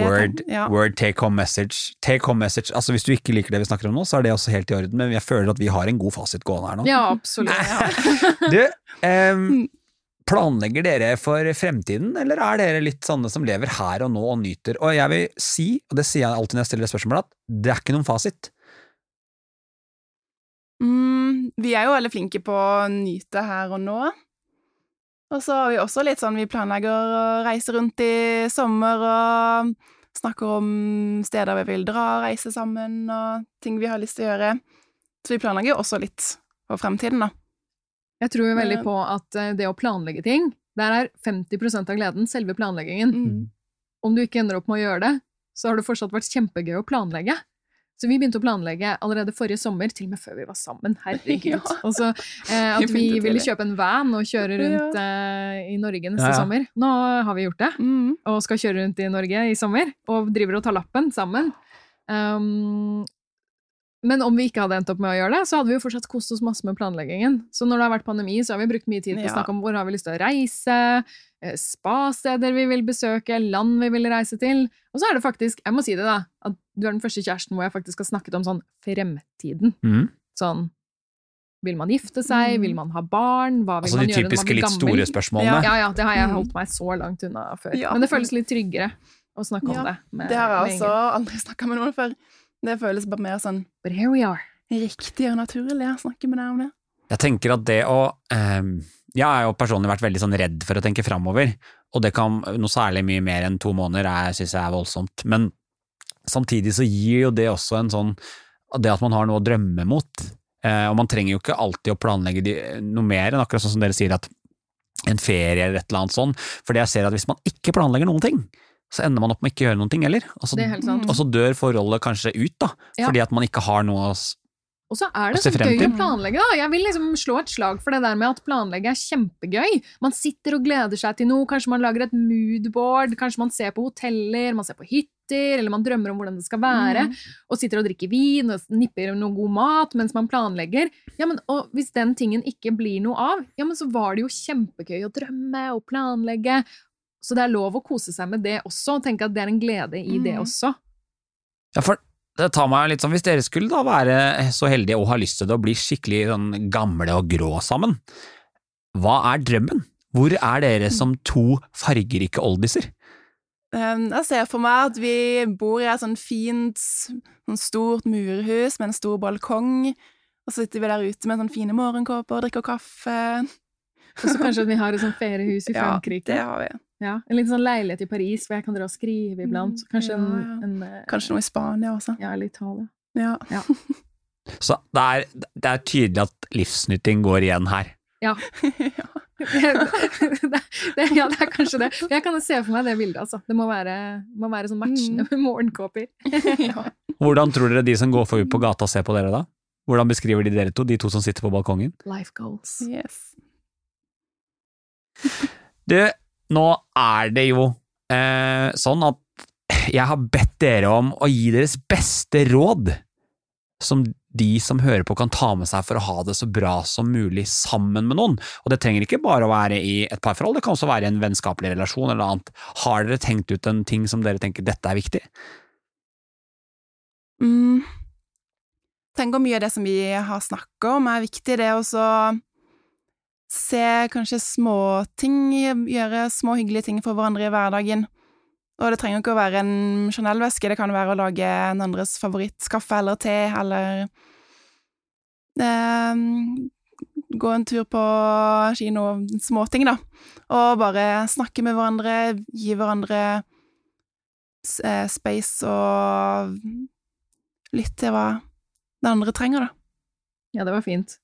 Word,
ja.
word take home message. Take home message. Altså Hvis du ikke liker det vi snakker om nå, så er det også helt i orden, men jeg føler at vi har en god fasit gående her nå.
Ja, absolutt. [laughs]
Du, em,
Mm.
planlegger dere for fremtiden, eller er dere litt sånne som lever her og nå og nyter? Og jeg vil si, og det sier jeg alltid når jeg stiller det spørsmålet, at det er ikke noen fasit.
Mm, vi er jo veldig flinke på å nyte her og nå. Og så har vi også litt sånn vi planlegger å reise rundt i sommer og snakker om steder vi vil dra, reise sammen og ting vi har lyst til å gjøre. Så vi planlegger jo også litt for fremtiden, da.
Jeg tror veldig på at eh, det å planlegge ting, der er 50% av gleden selve planleggingen.
Mm.
Om du ikke ender opp med å gjøre det, så har det fortsatt vært kjempegøy å planlegge. Så vi begynte å planlegge allerede forrige sommer, til og med før vi var sammen. Herregud.
Ja.
Og så eh, [laughs] at vi ville kjøpe en van og kjøre rundt eh, i Norge neste
Ja, ja.
sommer. Nå har vi gjort det,
Mm.
og skal kjøre rundt i Norge i sommer. Og driver og tar lappen sammen. Um, men om vi ikke hadde endt opp med å gjøre det, så hadde vi jo fortsatt kost oss masse med planleggingen. Så når det har vært pandemi, så har vi brukt mye tid på å snakke om hvor har vi lyst til å reise, eh, spasteder vi vil besøke, land vi vil reise til. Og så er det faktisk, jeg må si det da, at du er den første kjæresten hvor jeg faktisk har snakket om sånn fremtiden.
Mm.
Sånn, vil man gifte seg,
Mm.
vil man ha barn, hva vil
Altså
man
de
gjøre når man
typiske litt store spørsmålene.
Ja, ja, det har jeg
Mm.
holdt meg så langt unna før.
Ja.
Men det føles litt tryggere å snakke om det. Med,
Det har jeg også aldri snakka med noen før. Det føles bare mer sånn
But here we are.
riktig og naturlig å snakke med deg om det.
Jeg tenker at det å um, Jeg har jo personlig vært veldig sånn redd for å tenke framover, og det kan noe særlig mye mer enn to måneder syns jeg er voldsomt. Men samtidig så gir jo det også en sånn Det at man har noe å drømme mot. Eh, og man trenger jo ikke alltid å planlegge de, noe mer enn akkurat sånn som dere sier at en ferie eller et eller annet sånn. Fordi jeg ser at hvis man ikke planlegger noen ting, så ender man opp med ikke å gjøre noen ting heller. Og så,
sant.
og så dør forholdet kanskje ut, da.
Ja.
Fordi at man ikke har noe
Og så er det så gøy å planlegge, da. Jeg vil liksom slå et slag for det der med at planlegge er kjempegøy. Man sitter og gleder seg til noe, kanskje man lager et moodboard, kanskje man ser på hoteller, man ser på hytter, eller man drømmer om hvordan det skal være,
Mm.
og sitter og drikker vin og nipper noe god mat mens man planlegger. Ja, men, og hvis den tingen ikke blir noe av, ja, men så var det jo kjempegøy å drømme og planlegge. Så det er lov å kose seg med det også, og tenke at det er en glede i det
Mm.
også.
Ja, for det tar meg litt sånn, hvis dere skulle da være så heldige og ha lyst til det å bli skikkelig sånn gamle og grå sammen, hva er drømmen? Hvor er dere som to fargerike oldiser?
Um, Jeg ser for meg at vi bor i et sånn fint, sånn stort murhus med en stor balkong, og så sitter vi der ute med sånne fine morgenkåper og drikker kaffe.
Og så kanskje at vi har et sånt feriehus i [laughs] Frankrike.
Ja, det har vi.
Ja, En liten sånn leilighet i Paris hvor jeg kan dra og skrive iblant.
Mm,
Kanskje
ja, ja.
en en,
Kanskje noe i Spania også.
Ja, eller Italia.
Ja. [laughs]
Så det er, det er tydelig at livsnytting går igjen her.
Ja. [laughs]
ja.
det, det, ja, det er kanskje det. Jeg kan se for meg det bildet, altså. Det må være, må være sånn matchende med morgenkåper. [laughs]
ja.
Hvordan tror dere de som går forbi på gata ser på dere da? Hvordan beskriver de dere to, de to som sitter på balkongen?
Life goals.
Yes.
Du, nå er det jo eh, sånn at jeg har bedt dere om å gi deres beste råd som de som hører på kan ta med seg for å ha det så bra som mulig sammen med noen. Og det trenger ikke bare å være i et parforhold, det kan også være i en vennskapelig relasjon eller annet. Har dere tenkt ut en ting som dere tenker dette er viktig?
Mm. Tenker mye av det som vi har snakka om, er viktig. Det å så se kanskje små ting, gjøre små hyggelige ting for hverandre i hverdagen. Og det trenger ikke å være en Chanel-veske, det kan være å lage en andres favorittkaffe eller te, eller eh, gå en tur på kino, småting, da. Og bare snakke med hverandre, gi hverandre eh, space og lytte til hva den andre trenger, da.
Ja, det var fint.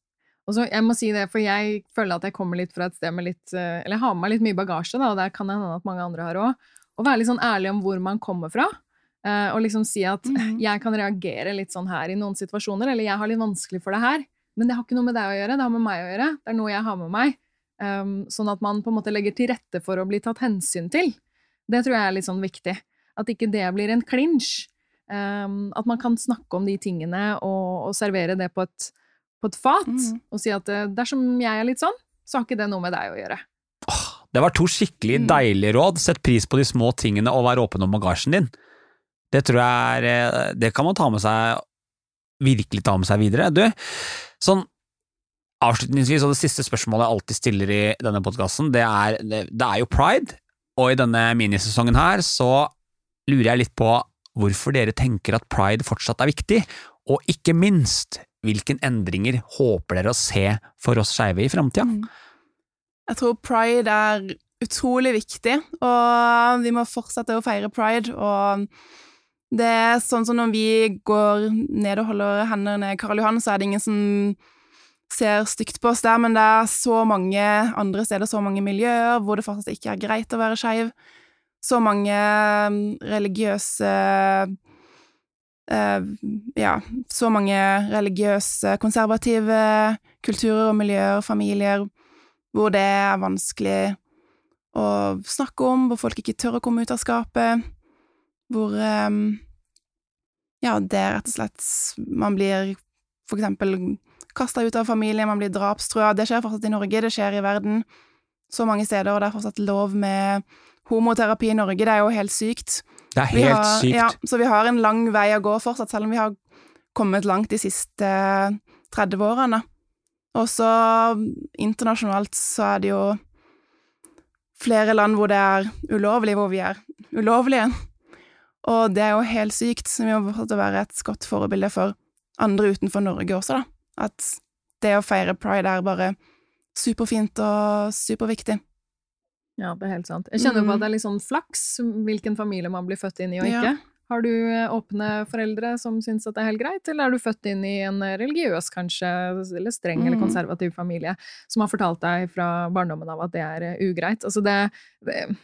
Og så, jeg må si det, for jeg føler at jeg kommer litt fra et sted med litt eh, Eller jeg har med meg litt mye bagasje, da, og det kan hende at mange andre har òg. Å være litt sånn ærlig om hvor man kommer fra. Uh, og liksom si at
Mhm. [laughs]
jeg kan reagere litt sånn her i noen situasjoner, eller jeg har litt vanskelig for det her. Men det har ikke noe med deg å gjøre, det har med meg å gjøre. Det er noe jeg har med meg. Um, sånn at man på en måte legger til rette for å bli tatt hensyn til. Det tror jeg er litt sånn viktig. At ikke det blir en klinsj. Um, at man kan snakke om de tingene og, og servere det på et, på et fat.
mm.
Og si at eh, dersom jeg er litt sånn, så har ikke det noe med deg å gjøre.
Det var to skikkelig
Mm.
deilige råd. Sett pris på de små tingene og vær åpen om bagasjen din. Det tror jeg er eh, Det kan man ta med seg virkelig ta med seg videre. Du, sånn avslutningsvis, og det siste spørsmålet jeg alltid stiller i denne podkasten, det, er- det, det er jo pride, og i denne minisesongen her så lurer jeg litt på hvorfor dere tenker at pride fortsatt er viktig, og ikke minst, hvilke endringer håper dere å se for oss skeive i framtida?
Mm. Jeg tror pride er utrolig viktig, og vi må fortsette å feire pride. Og det er sånn som når vi går ned og holder hendene Karl Johan, så er det ingen som ser stygt på oss der, men det er så mange andre steder, så mange miljøer hvor det fortsatt ikke er greit å være skeiv. Så mange mm, religiøse eh, Ja, så mange religiøse, konservative kulturer og miljøer, familier, hvor det er vanskelig å snakke om, hvor folk ikke tør å komme ut av skapet, hvor eh, Ja, det er rett og slett Man blir for eksempel kasta ut av familien, man blir drapstrua. Det skjer fortsatt i Norge, det skjer i verden så mange steder, og det er fortsatt lov med homoterapi i Norge. Det er jo helt sykt.
Det er helt
har,
sykt.
Ja, så vi har en lang vei å gå fortsatt, selv om vi har kommet langt de siste 30 årene. Og så internasjonalt så er det jo flere land hvor det er ulovlig, hvor vi er ulovlige. Og det er jo helt sykt, så vi må fortsatt være et godt forbilde for andre utenfor Norge også, da. At det å feire pride er bare superfint og superviktig.
Ja, det er helt sant. Jeg kjenner jo på at det er litt sånn flaks hvilken familie man blir født inn i og
Ja.
ikke. Har du eh, åpne foreldre som syns at det er helt greit, eller er du født inn i en eh, religiøs, kanskje, eller streng eller
Mm.
konservativ familie som har fortalt deg fra barndommen av at det er eh, ugreit? Altså det, det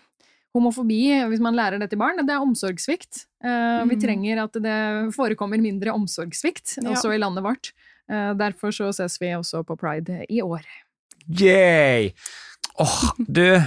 Homofobi, hvis man lærer det til barn, det er omsorgssvikt. Vi
Mm.
trenger at det forekommer mindre omsorgssvikt,
Ja.
også i landet vårt. Derfor så ses vi også på pride i år.
Yay! Åh, du,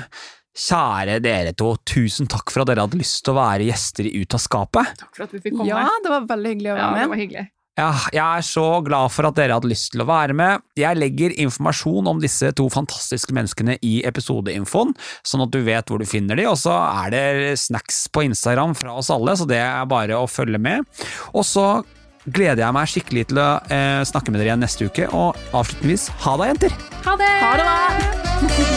kjære dere to, tusen takk for at dere hadde lyst til å være gjester i Ut av skapet.
Takk for at vi fikk komme.
Ja, det var veldig hyggelig å være
ja
være
det var hyggelig.
Ja, jeg er så glad for at dere hadde lyst til å være med. Jeg legger informasjon om disse to fantastiske menneskene i episodeinfoen, sånn at du vet hvor du finner de, og så er det snacks på Instagram fra oss alle, så det er bare å følge med. Og så gleder jeg meg skikkelig til å eh, snakke med dere igjen neste uke, og avslutningsvis, ha det, jenter!
Ha det!
Ha det